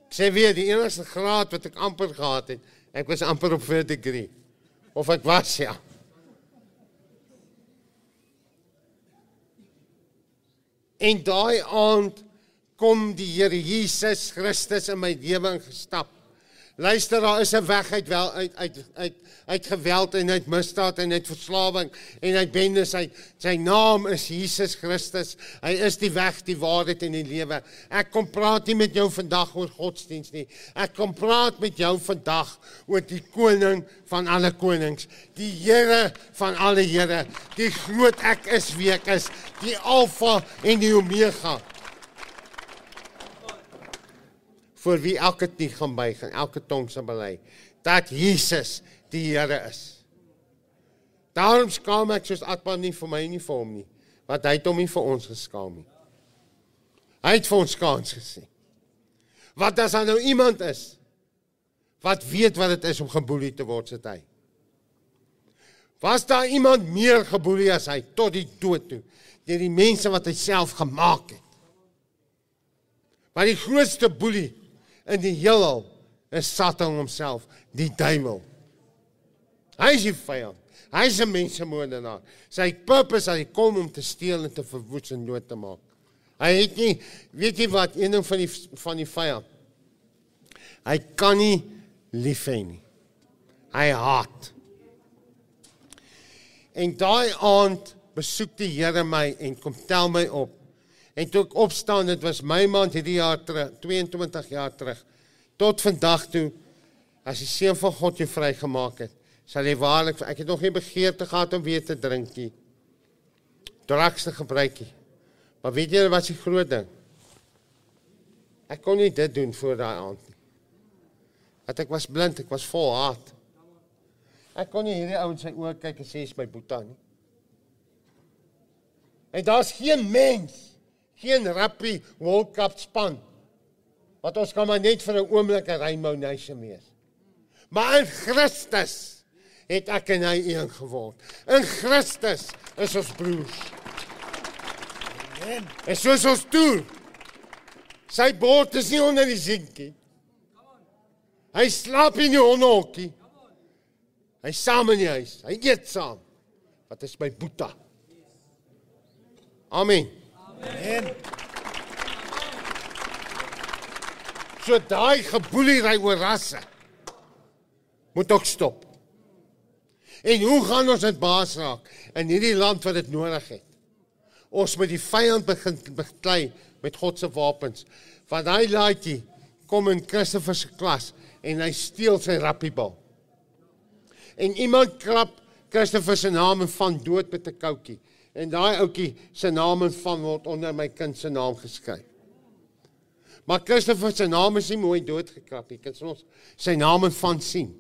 Ek sê weer die enigste graad wat ek amper gehad het, ek was amper op 4 degree. Of ek was ja. En daai aand kom die Here Jesus Christus in my lewe ingestap. Luister, daar is 'n weg uit wel uit uit uit uit geweld en uit misdaad en uit verslawing en uit bendes uit. Sy naam is Jesus Christus. Hy is die weg, die waarheid en die lewe. Ek kom praat nie met jou vandag oor godsdiens nie. Ek kom praat met jou vandag oor die koning van alle konings, die Here van alle Here, die groot ek is wie ek is, die Alfa en die Omega. Vir wie elke knie gaan buig en elke tong sal bely dat Jesus die Here is. Daarom skaam ek soos Atman nie vir my nie vir hom nie, want hy het hom nie vir ons geskaam nie. Hy het vir ons kans gesien. Wat as daar nou iemand is wat weet wat dit is om geboelie te word, sit hy. Was daar iemand meer geboelie as hy tot die dood toe deur die mense wat hy self gemaak het? Maar die grootste boelie in die heelal is Satan homself, die duiwel. Hy is die vyand. Hy is 'n mensemoordenaar. Sy purpose is hy kom om te steel en te verwoes en dood te maak. Hy het nie weet jy wat een ding van die van die vyand. Hy kan nie lief hê nie. Hy haat. En daai aand besoek die Here my en kom tel my op. En toe ek opstaan, dit was my maand hierdie jaar terug, 22 jaar terug. Tot vandag toe as die seun van God jou vrygemaak het, sal jy waarlik ek het nog nie begeerte gehad om weer te drink nie. Drugs te gebruik nie. Maar weet jy wat die groot ding? Ek kon nie dit doen voor daai aand nie. Want ek was blind, ek was vol haat. Ek kon nie hierdie ou in sy oë kyk en sê is my boetie nie. En daar's geen mens, geen rappie World Cup span wat ons kan maar net vir 'n oomblik 'n Rainbow Nation wees. Maar in Christus het ek en hy een geword. In Christus is ons broers. Amen. En soos ons toe. Sy bord is nie onder die zinkie. Hy slaap in die hondhokkie. Hy saam in die huis. Hy eet saam. Wat is my boeta? Amen. Amen. So daai geboelery oor rasse moet ook stop. En hoe gaan ons dit baas raak in hierdie land wat dit nodig het? Ons moet die vyand begin beklei met God se wapens. Want hy laaitjie kom in Christoffel se klas en hy steel sy rappiebal. En iemand krap Christoffel se naam en van dood met 'n koutjie. En daai ouetjie se naam en van word onder my kind se naam geskryf. Maar Christoffel se naam is nie mooi doodgekrap nie. Kan ons sy naam en van sien?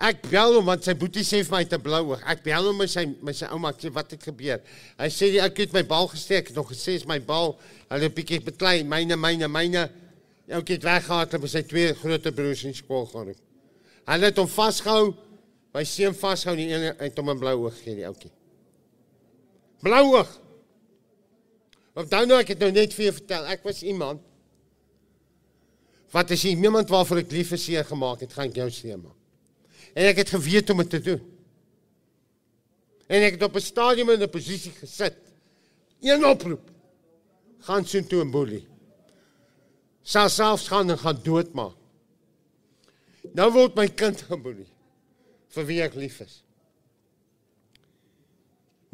Ek bel hom want sy boetie sê vir my te blou oog. Ek bel hom met sy met sy ouma sê wat het gebeur. Hy sê die ek het my bal gesteek, het nog gesê is my bal. Hulle 'n bietjie beklei, myne myne myne. Ou kind weggehaal het met sy twee groot broers in skool geroep. Hulle het hom vasgehou. My seun vasgehou en die een het hom 'n blou oog gegee die ouetjie. Blou oog. Onthou nou ek het nou net vir jou vertel, ek was iemand wat as jy iemand waarvoor ek lief is seer gemaak het, gaan ek jou seer maak. En ek het geweet om dit te doen. En ek het op 'n stadium in 'n posisie gesit. Een oproep. Gaan sien toe 'n boelie. Sal selfs gaan en gaan doodmaak. Nou word my kind geboelie vir wie ek lief is.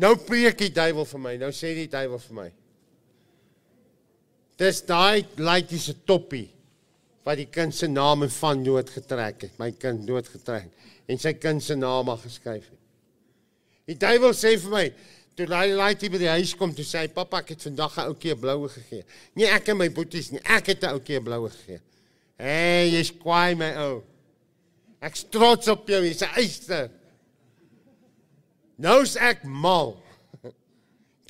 Nou preek die duiwel vir my. Nou sê die duiwel vir my. Dis daai laaitjie se toppie wat die kind se naam en van dood getrek het. My kind dood getrek en sy kind se naam maar geskryf het. Die duiwel sê vir my, toe daai laaitjie by die huis kom, toe sê hy, "Pappa, ek het vandag 'n ouetjie 'n bloue gegee." Nee, ek en my boeties nie, ek het 'n ouetjie 'n bloue gegee. Hey, jy's kwaai my ou. Ek's trots op jou, jy's 'n eister. Nou's ek mal.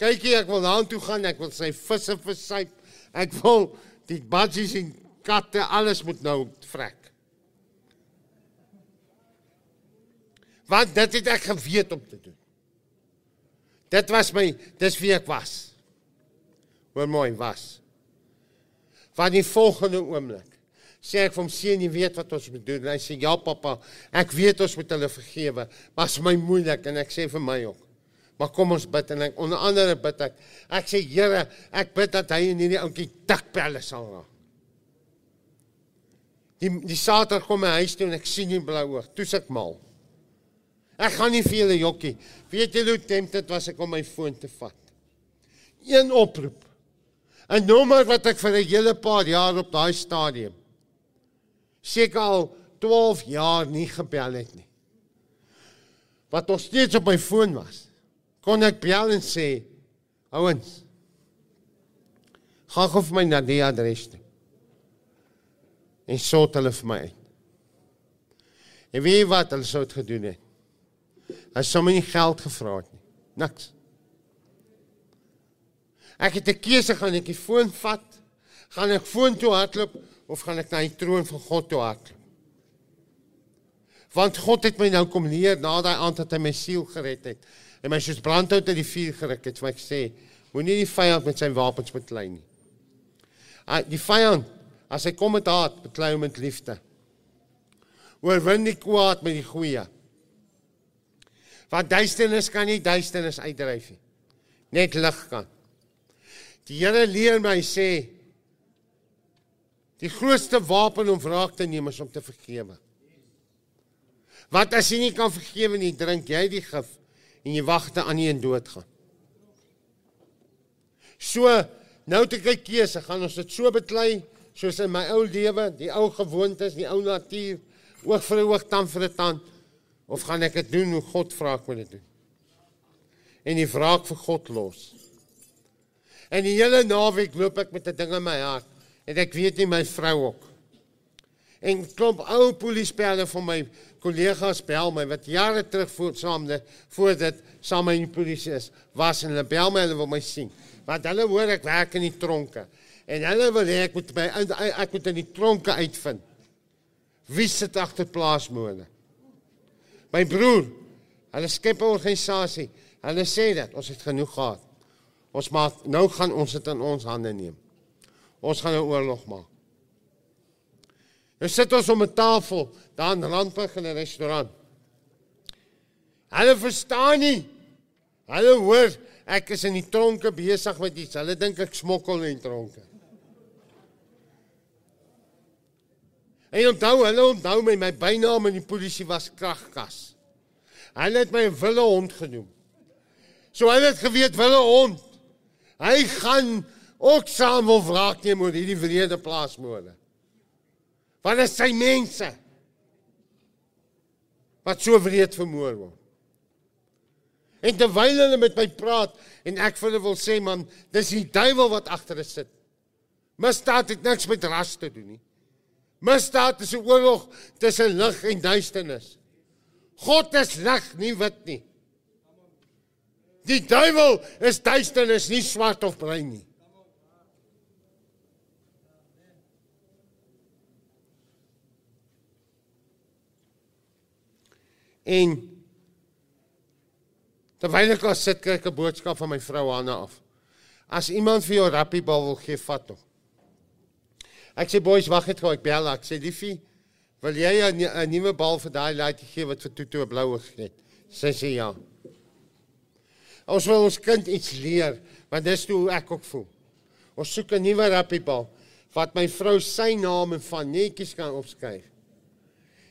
Kykie, ek wil daartoe gaan, ek wil sy visse versuip. Ek wil die budgies en katte alles moet nou vrek. Want dit het ek geweet om te doen. Dit was my, dis wie ek was. Hoor mooi, was. Van die volgende oomblik sê ek vir hom seun, jy weet wat ons moet doen. En hy sê ja pappa, ek weet ons moet hulle vergewe, maar is my moeilik en ek sê vir my ook. Maar kom ons bid en ek onder andere bid ek. Ek sê Here, ek bid dat hy in hierdie ouetjie tikpelle sal raak. Die die Saterdag kom my huis toe en ek sien hom blou oog. Toe ek mal. Ek gaan nie vir julle jokkie. Weet julle hoe tempted was ek om my foon te vat? Een oproep. 'n Nommer wat ek vir 'n hele paar jaar op daai stadium seker al 12 jaar nie gebel het nie. Wat nog steeds op my foon was. Kon ek bel en sê, ouens, gaan gou vir my na die adres toe. En sort hulle vir my uit. En weet jy wat hulle sou het gedoen het? Hy sou my nie geld gevra het nie. Niks. Ek het 'n keuse gaan ek die foon vat, gaan ek foon toe hardloop of gaan ek na die troon van God toe hardloop? Want God het my nou kom leer na daai aand dat hy my siel gered het en my soos brandhout uit die vuur geruk het, vir my gesê, moenie die vyand met sy wapens beklei nie. Ah, Die vyand, as hy kom met haat, beklei hom met liefde. Oorwin die kwaad met die goeie. Want duisternis kan nie duisternis uitdryf nie. Net lig kan. Die Here leer my sê die grootste wapen om wraak te neem is om te vergewe. Want as jy nie kan vergewe nie, drink jy die gif en jy wag te aan jy in dood gaan. So nou ek 'n keuse, gaan ons dit so beklei soos in my ou lewe, die ou gewoontes, die ou natuur, oog vir oog, tand vir tand of gaan ek dit doen hoe God vra ek moet dit doen? En die wraak vir God los. En die hele naweek loop ek met 'n ding in my hart en ek weet nie my vrou ook. En klomp ou polisiepelle van my kollegas bel my wat jare terug voor saam voor dit saam met die polisie is, was en hulle bel my hulle wil my sien. Want hulle hoor ek werk in die tronke en hulle wil hê ek moet by ek moet in die tronke uitvind. Wie sit agter plaasmoorde? My broer, hulle skep 'n organisasie. Hulle sê dat ons het genoeg gehad. Ons maak nou gaan ons dit in ons hande neem. Ons gaan 'n oorlog maak. Nou sit ons om 'n tafel daar in Randburg in 'n restaurant. Hulle verstaan nie. Hulle hoor ek is in die tronke besig met iets. Hulle dink ek smokkel in tronke. En onthou, hulle onthou my my bynaam in die polisie was kragkas. Hulle het my 'n wille hond genoem. So hulle het geweet wille hond. Hy gaan ook saam wil wraak neem oor hierdie wrede plaasmoorde. Want dit is sy mense wat so wreed vermoor word. En terwyl hulle met my praat en ek vir hulle wil sê man, dis die duiwel wat agter dit sit. Misdaad het niks met ras te doen nie. Misdaad is 'n oorlog tussen lig en duisternis. God is lig, nie wit nie. Die duiwel is duisternis, nie swart of bruin nie. En terwyl ek daar sit, kry ek 'n boodskap van my vrou Hanna af. As iemand vir jou rappiebal wil gee, vat hom. Ek sê boys, wag net gou, ek bel. Ek sê liefie, wil jy 'n nuwe bal vir daai laaitjie gee wat vir Tutu 'n bloue gegee het? Sy sê ja. Ons wil ons kind iets leer, want dis hoe ek ook voel. Ons soek 'n nuwe rappiebal wat my vrou sy naam en van netjies kan opskryf.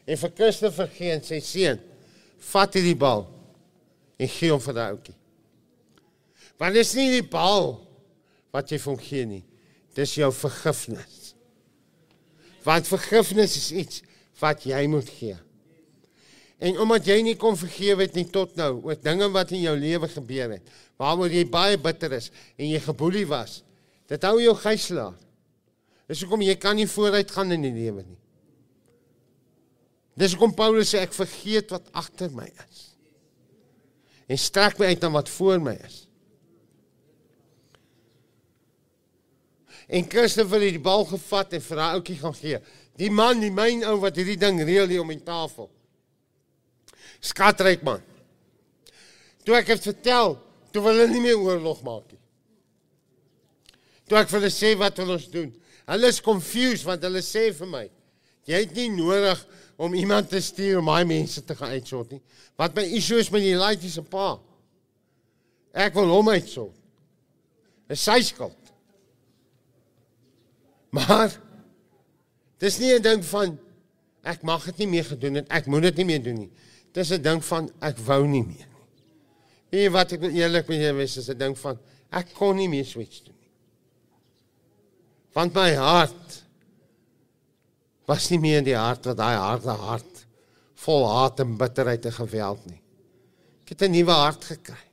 En vir Christopher gee en sy seun, vat hierdie bal en gee hom vir daai ouetjie. Want dis nie die bal wat jy vir hom gee nie. Dis jou vergifnis. Want vergifnis is iets wat jy moet gee. En omdat jy nie kon vergewe het nie tot nou oor dinge wat in jou lewe gebeur het, waaroor jy baie bitter is en jy geboelie was, dit hou jou gijslaar. Dis hoekom jy kan nie vooruit gaan in die lewe nie. Dis hoekom Paulus sê ek vergeet wat agter my is en strek my uit na wat voor my is. En Christopher het die bal gevat en vir daai ouetjie gaan gee. Die man, die myn ou wat hierdie ding reël hier om die tafel. Skatryk man. Toe ek het vertel, toe wil hulle nie meer oorlog maak nie. Toe ek vir hulle sê wat wil ons doen? Hulle is confused want hulle sê vir my, jy het nie nodig om iemand te stuur om my mense te gaan uitsort nie. Wat my issue is met die laaitjie se pa. Ek wil hom uitsort. Dis sy skuld. Maar dis nie 'n ding van ek mag dit nie meer gedoen het, ek moet dit nie meer doen nie. Dis 'n ding van ek wou nie meer nie. Weet jy wat ek eerlik met jou wees, is 'n ding van ek kon nie meer switch doen nie. Want my hart was nie meer in die hart wat daai harde hart vol haat en bitterheid en geweld nie. Ek het 'n nuwe hart gekry.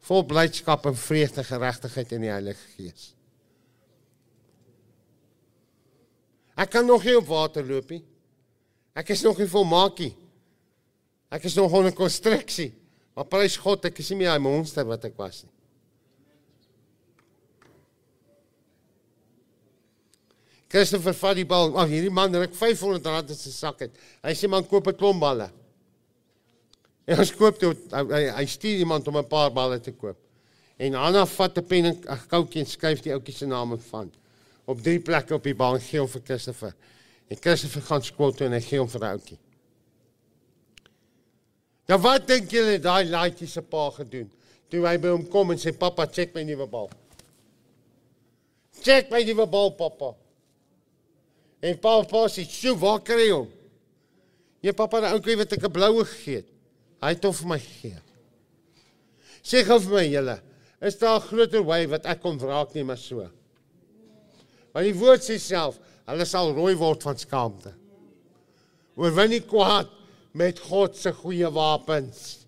Vol blydskap en vreugde, geregtigheid in die Heilige Gees. Ek kan nog nie op water loop nie. Ek is nog nie volmaak nie. Ek is nog onder konstruksie. Maar prys God, ek is nie meer daai monster wat ek was nie. Christopher vat die bal. Ag, hierdie man ruk 500 rand in sy sak uit. Hy sê man koop 'n klomp balle. En ons koop toe hy, hy stuur iemand om 'n paar balle te koop. En Anna vat 'n pen en 'n koutjie en skryf die ouetjie se naam van op drie plekke op die bal en gee hom vir Christopher. En Christopher gaan skool toe en hy gee hom vir die ouetjie. Nou wat dink julle daai laaitjie se pa gedoen? Toe hy by hom kom en sê pappa, check my nuwe bal. Check my nuwe bal pappa. En pa pa sê, "Sjoe, waar kry jy hom?" "Nee pappa, daai ouetjie wat ek 'n bloue gegee het. Hy het hom vir my gegee." Sê gou vir my julle, is daar 'n groter wy wat ek kon wraak nie maar so? Want die woord sê self, hulle sal rooi word van skaamte. Oorwin nie kwaad met God se goeie wapens.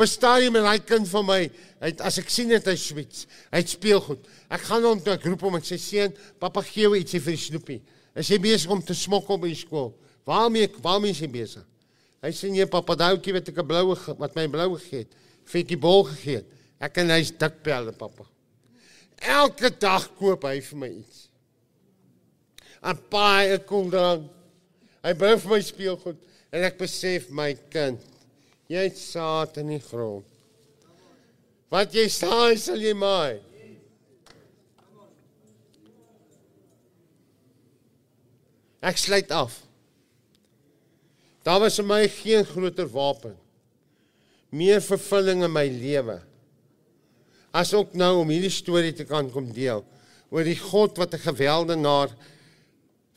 Op 'n stadium en hy kind van my, hy as ek sien dit hy swets. Hy het speelgoed. Ek gaan hom toe ek roep hom en sê seun, pappa gee jou ietsie vir die snoepie. Is jy besig om te smokkel by die skool? Waarmee waarmee is jy besig? Hy sê nee pappa, daai ouetjie wat ek 'n bloue wat my blou gegee het, vir die bol gegee het. Ek en hy's dik pelle pappa. Elke dag koop hy vir my iets. 'n Paai 'n koeldrank. Hy bring vir my speelgoed en ek besef my kind, jy het saad in die grond. Wat jy saai, sal jy maai. Ek sluit af. Daar was vir my geen groter wapen. Meer vervulling in my lewe. As ook nou om hierdie storie te kan kom deel oor die God wat 'n geweldenaar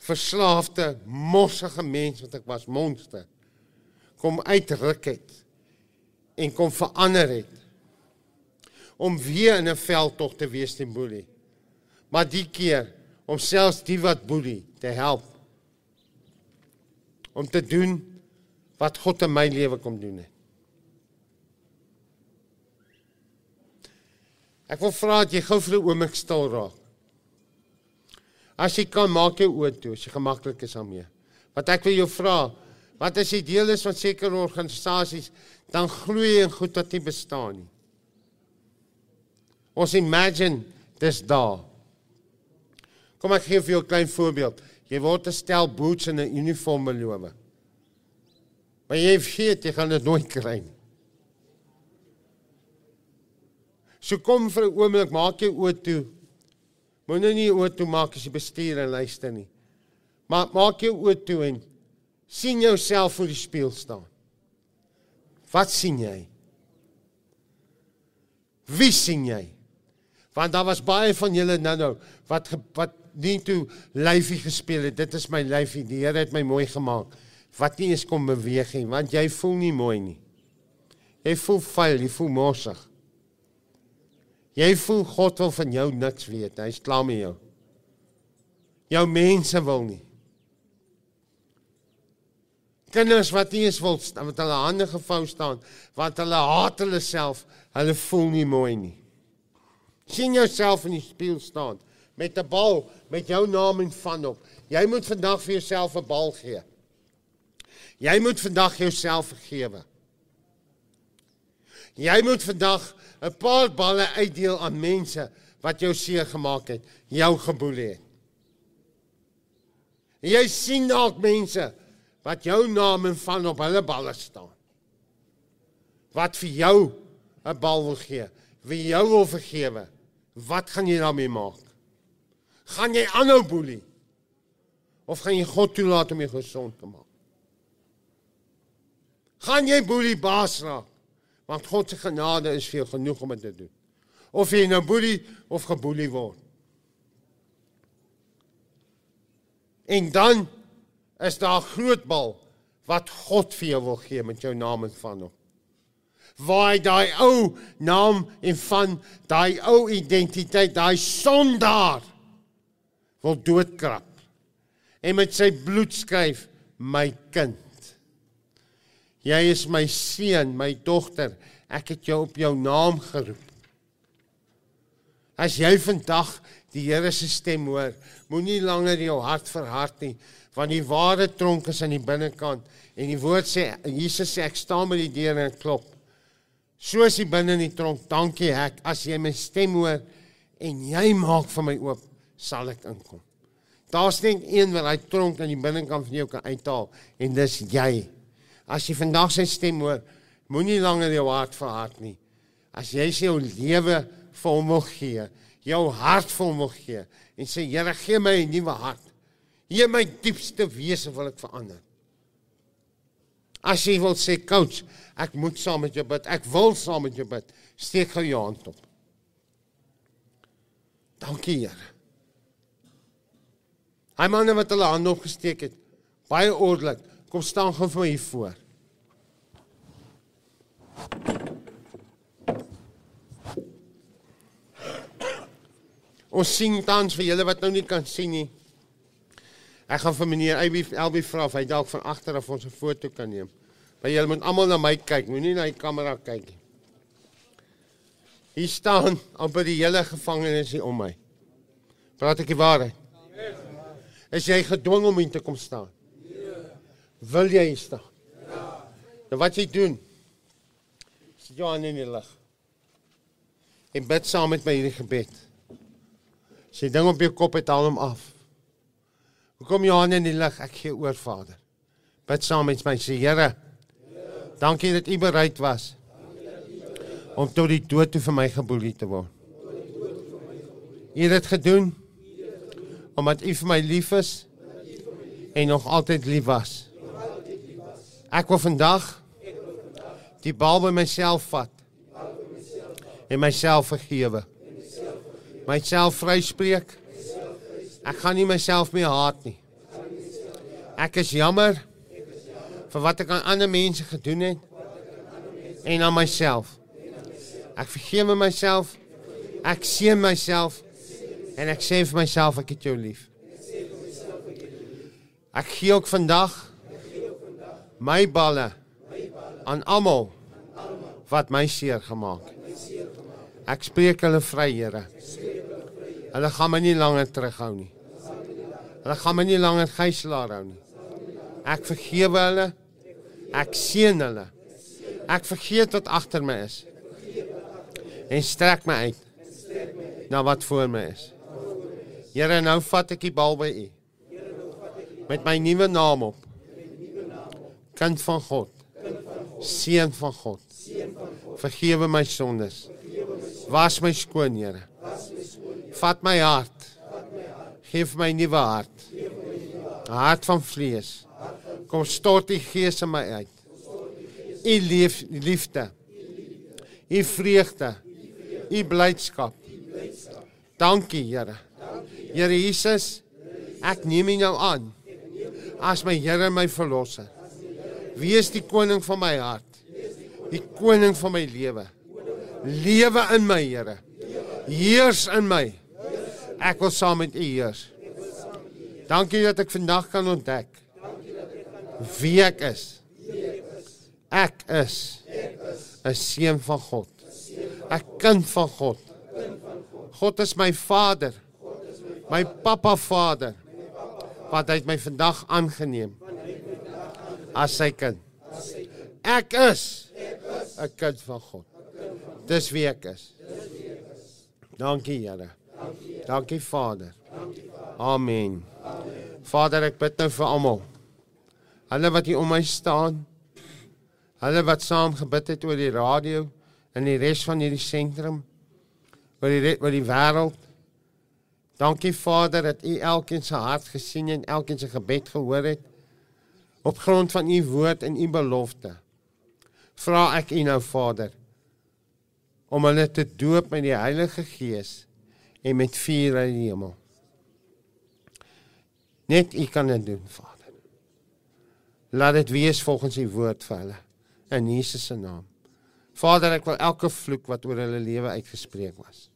verslaafde, mossige mens wat ek was, monster kom uitruk het en kom verander het om weer in 'n veldtog te wees teen boelie. Maar die keer om selfs die wat boelie te help om te doen wat God in my lewe kom doen het. Ek wil vra dat jy gou vir 'n oomblik stil raak. As jy kan maak jou oë toe, as jy gemaklik is daarmee. Wat ek wil jou vra, wat as jy deel is van sekere organisasies, dan glo jy in goed wat nie bestaan nie. Ons imagine dis daar. Kom ek gee vir jou 'n klein voorbeeld. Jy word 'n stel boots en 'n uniform beloof. Maar jy weet jy gaan dit nooit kry nie. So kom vir 'n oomblik, maak jou oë toe. Moenie nie oë toe maak as jy bestuur en luister nie. Maar maak jou oë toe en sien jouself voor die spieël staan. Wat sien jy? Wie sien jy? Want daar was baie van julle nou-nou wat wat nie toe lyfie gespeel het. Dit is my lyfie. Die Here het my mooi gemaak. Wat nie eens kom beweeg nie, want jy voel nie mooi nie. Jy voel vuil, jy voel morsig. Jy voel God wil van jou niks weet. Hy's klaar met jou. Jou mense wil nie. Kinders wat nie eens wil wat hulle hande gevou staan, want hulle haat hulle self, hulle voel nie mooi nie. sien jouself in die spieël staan met 'n bal met jou naam en van op. Jy moet vandag vir jouself 'n bal gee. Jy moet vandag jouself vergewe. Jy moet vandag 'n paar balle uitdeel aan mense wat jou seer gemaak het, jou geboelie het. En jy sien dalk mense wat jou naam en van op hulle balle staan. Wat vir jou 'n bal wil gee, wie jou wil vergewe. Wat gaan jy daarmee maak? Gaan jy aanhou boelie? Of gaan jy God toelaat om jou gesond te maak? Gaan jy boelie baas raak? Want God se genade is vir jou genoeg om dit te doen. Of jy nou boelie of geboelie word. En dan is daar 'n groot bal wat God vir jou wil gee met jou naam en van hom. Waar hy daai ou naam en van daai ou identiteit, daai sondaar wil doodkrap. En met sy bloed skryf my kind. Jy is my seun, my dogter. Ek het jou op jou naam geroep. As jy vandag die Here se stem hoor, moenie langer jou hart verhard nie, want die ware tronk is aan die binnekant en die woord sê Jesus sê ek staan by die deur en klop. Soos die binne in die tronk, dankie ek as jy my stem hoor en jy maak vir my oop, sal ek inkom. Daar's net een wat hy tronk aan die binnekant van jou kan uithaal en dis jy. As jy vandag sy stem hoor, moenie langer jou hart verhard nie. As jy sy jou lewe vir hom wil gee, jou hart vir hom wil gee en sê Here, gee my 'n nuwe hart. Hier my diepste wese wil ek verander. As jy wil sê coach, ek moet saam met jou bid. Ek wil saam met jou bid. Steek gou jou hand op. Dankie Here. Hy manne wat hulle hande opgesteek het, baie ordelik. Kom staan gou vir my hier voor. Ons sien tans vir julle wat nou nie kan sien nie. Ek gaan vir meneer Elbie Elbie vra of hy dalk van agter af ons 'n foto kan neem. Maar julle moet almal na my kyk, moenie na die kamera kyk nie. Hier staan amper die hele gevangenis hier om my. Praat ek die waarheid? Is jy gedwing om hier te kom staan? Wil jy hier staan? Ja. Nou wat jy doen? Sit jou aan in die lig. En bid saam met my hierdie gebed. As jy ding op jou kop het, haal hom af. Hoekom jou hande in die lig? Ek gee oor, Vader. Bid saam met my, sê Here. Dankie dat U bereid was om tot die dood toe vir my geboelie te word. U het dit gedoen omdat U vir my lief is en nog altyd lief was. Ek wil vandag die bal by myself vat en myself vergewe. Myself vryspreek. Ek gaan nie myself meer haat nie. Ek is jammer vir wat ek aan ander mense gedoen het en aan myself. Ek vergewe myself. Ek seën myself en ek sê vir myself ek het jou lief. Ek gee ook vandag my balle aan almal wat my seer gemaak het. Ek spreek hulle vry, Here. Hulle gaan my nie langer terughou nie. Hulle gaan my nie langer gijslaar hou nie. Ek vergewe hulle. Ek seën hulle. Ek vergeet wat agter my is. En strek my uit na wat voor my is. Here, nou vat ek die bal by U. Met my nuwe naam op. Kind van God. Seun van God. Vergewe my sondes. Was my skoon, Here. Vat my hart. Geef my nuwe hart. Hart van vlees. Kom stort die gees in my uit. U lief, liefde. U vreugde. U blydskap. Dankie, Here. Here Jesus, ek neem U nou aan as my Here en my verlosser. Wees die koning van my hart. Die koning van my lewe. Lewe in my, Here. Heers in my. Ek wil saam met U heers. Dankie dat ek vandag kan ontdek wie ek is. Ek is 'n seun van God. 'n kind van God. God is my Vader. My pappa Vader. Wat hy my vandag aangeneem as sy kind. Ek is 'n kind van God. Dis wie ek is. Dankie Here. Dankie Vader. Amen. Vader, ek bid nou vir almal. Hulle wat hier om my staan. Hulle wat saam gebid het oor die radio en die res van hierdie sentrum oor die oor die wêreld. Dankie Vader dat U elkeen se hart gesien en elkeen se gebed gehoor het. Op grond van U woord en U belofte. Vra ek U nou Vader om hulle te doop met die Heilige Gees en met vuur uit die hemel. Net U kan dit doen, Vader. Laat dit wees volgens U woord vir hulle in Jesus se naam. Vader, ek wil elke vloek wat oor hulle lewe uitgespreek was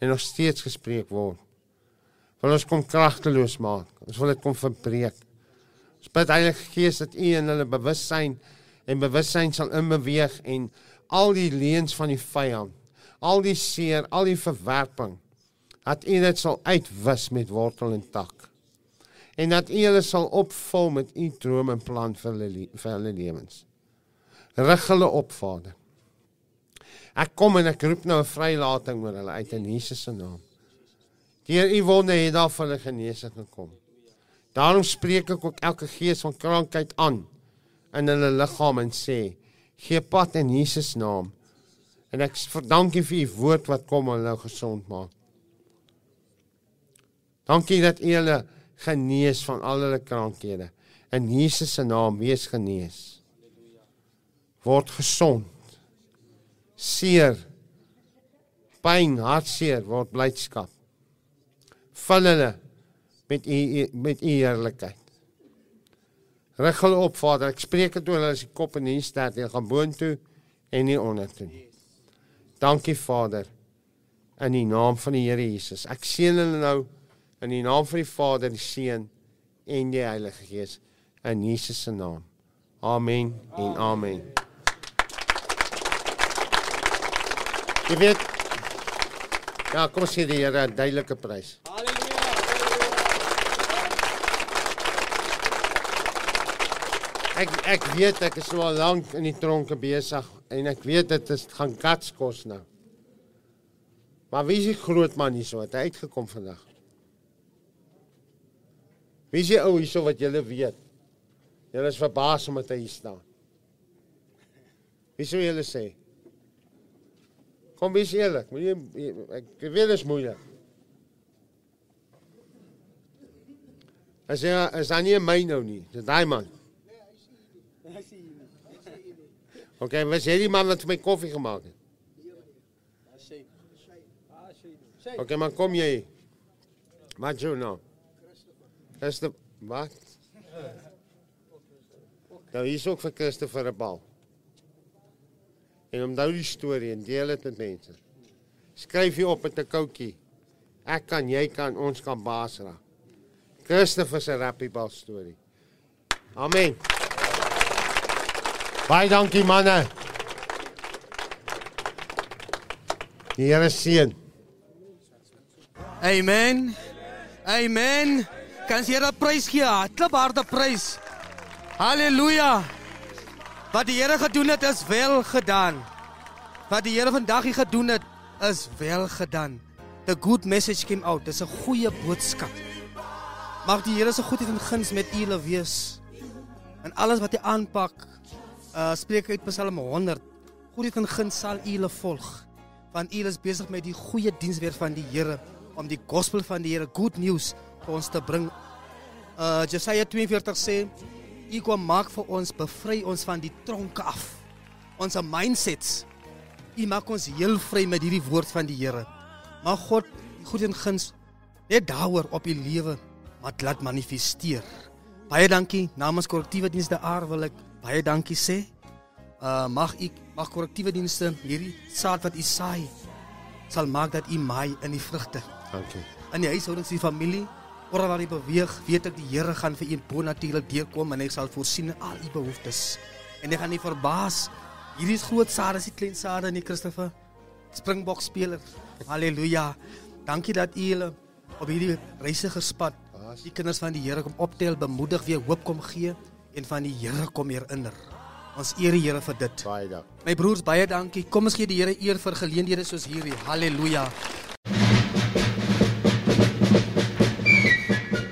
en nog steeds gespreek word. Wil ons kom kragteloos maak. Ons wil dit kom verbreek. Ons bid Heilige Gees dat U in hulle bewussyn en bewussyn sal inbeweeg en al die leuns van die vyand, al die seer, al die verwerping, dat U dit sal uitwis met wortel en tak. En dat U hulle sal opvul met U droom en plan vir hulle le- vir hulle lewens. Rig hulle op, Vader. Ek kom en ek roep nou 'n vrylating oor hulle uit in Jesus se naam. Deur U wonde het daar vir hulle genesing gekom. Daarom spreek ek ook elke gees van krankheid aan in hulle liggaam en sê: "Gee pad in Jesus naam." En ek verdank U vir U woord wat kom om hulle gesond maak. Dankie dat U hulle genees van al hulle krankhede. In Jesus se naam wees genees. Word gesond. Seer, pyn, hartseer word blydskap. Vul hulle met U met U heerlikheid. Rig hulle op, Vader. Ek spreek dit oor hulle as die kop en nie stert nie. Gaan boontoe en nie ondertoe nie. Dankie, Vader. In die naam van die Here Jesus. Ek seën hulle nou in die naam van die Vader, die Seun en die Heilige Gees in Jesus se naam. Amen en amen. Jy weet Ja, kom gee die Here 'n duidelike prys. Ek ek weet ek is nou al lank in die tronke besig en ek weet dit is gaan kats kos nou. Maar wie is die groot man hierso wat uitgekom vandag? Wie is die ou hierso wat julle weet? Julle is verbaas omdat hy hier staan. Wie sou julle sê? Kom wees eerlik, moet jy ek weet dit is moeilik. As jy is aan nie my nou nie, dis daai man. OK, was jy die man vir my koffie gemaak het? OK, maar kom jy. Wat jy nou? Is dit wat? Nou hier is ook vir Christopher 'n bal. En onthou die storie en deel dit met mense. Skryf jy op met 'n koutjie. Ek kan, jy kan, ons kan baas raak. Christopher se rappiebal storie. Amen. Baie dankie manne. Die Here seën. Amen. Amen. Kan jy Here prys gee? Klap harde prys. Halleluja. Wat die Here gedoen het is wel gedaan. Wat die Here vandag hier gedoen het is wel gedaan. The good message came out. Dis 'n goeie boodskap. Mag die Here se goedheid en guns met julle wees. En alles wat hy aanpak, uh spreek uit Psalm 100. Goedheid en guns sal julle volg. Want julle is besig met die goeie diens weer van die Here om die gospel van die Here, good news vir ons te bring. Uh Jesaja 42 sê, "U kom maak vir ons, bevry ons van die tronke af. Ons mindsets. U maak ons heel vry met hierdie woord van die Here. Mag God goed en guns net daaroor op u lewe wat laat manifesteer. Baie dankie namens korrektiewe dienste aar wil ek baie dankie sê. Uh mag u mag korrektiewe dienste hierdie saad wat u saai sal maak dat u maai in die vrugte. Dankie. In die huishoudings, die familie Oral waar jy beweeg, weet ek die Here gaan vir u bonatuurlik deurkom en hy sal voorsien in al u behoeftes. En jy gaan nie verbaas. Hierdie is groot sade, is die klein sade nie, Christopher. Springbok speler. Halleluja. Dankie dat u hulle op hierdie reisigerspad die kinders van die Here kom optel, bemoedig, weer hoop kom gee en van die Here kom herinner. Ons eer die Here vir dit. Baie dankie. My broers, baie dankie. Kom ons gee die Here eer vir geleenthede soos hierdie. Halleluja.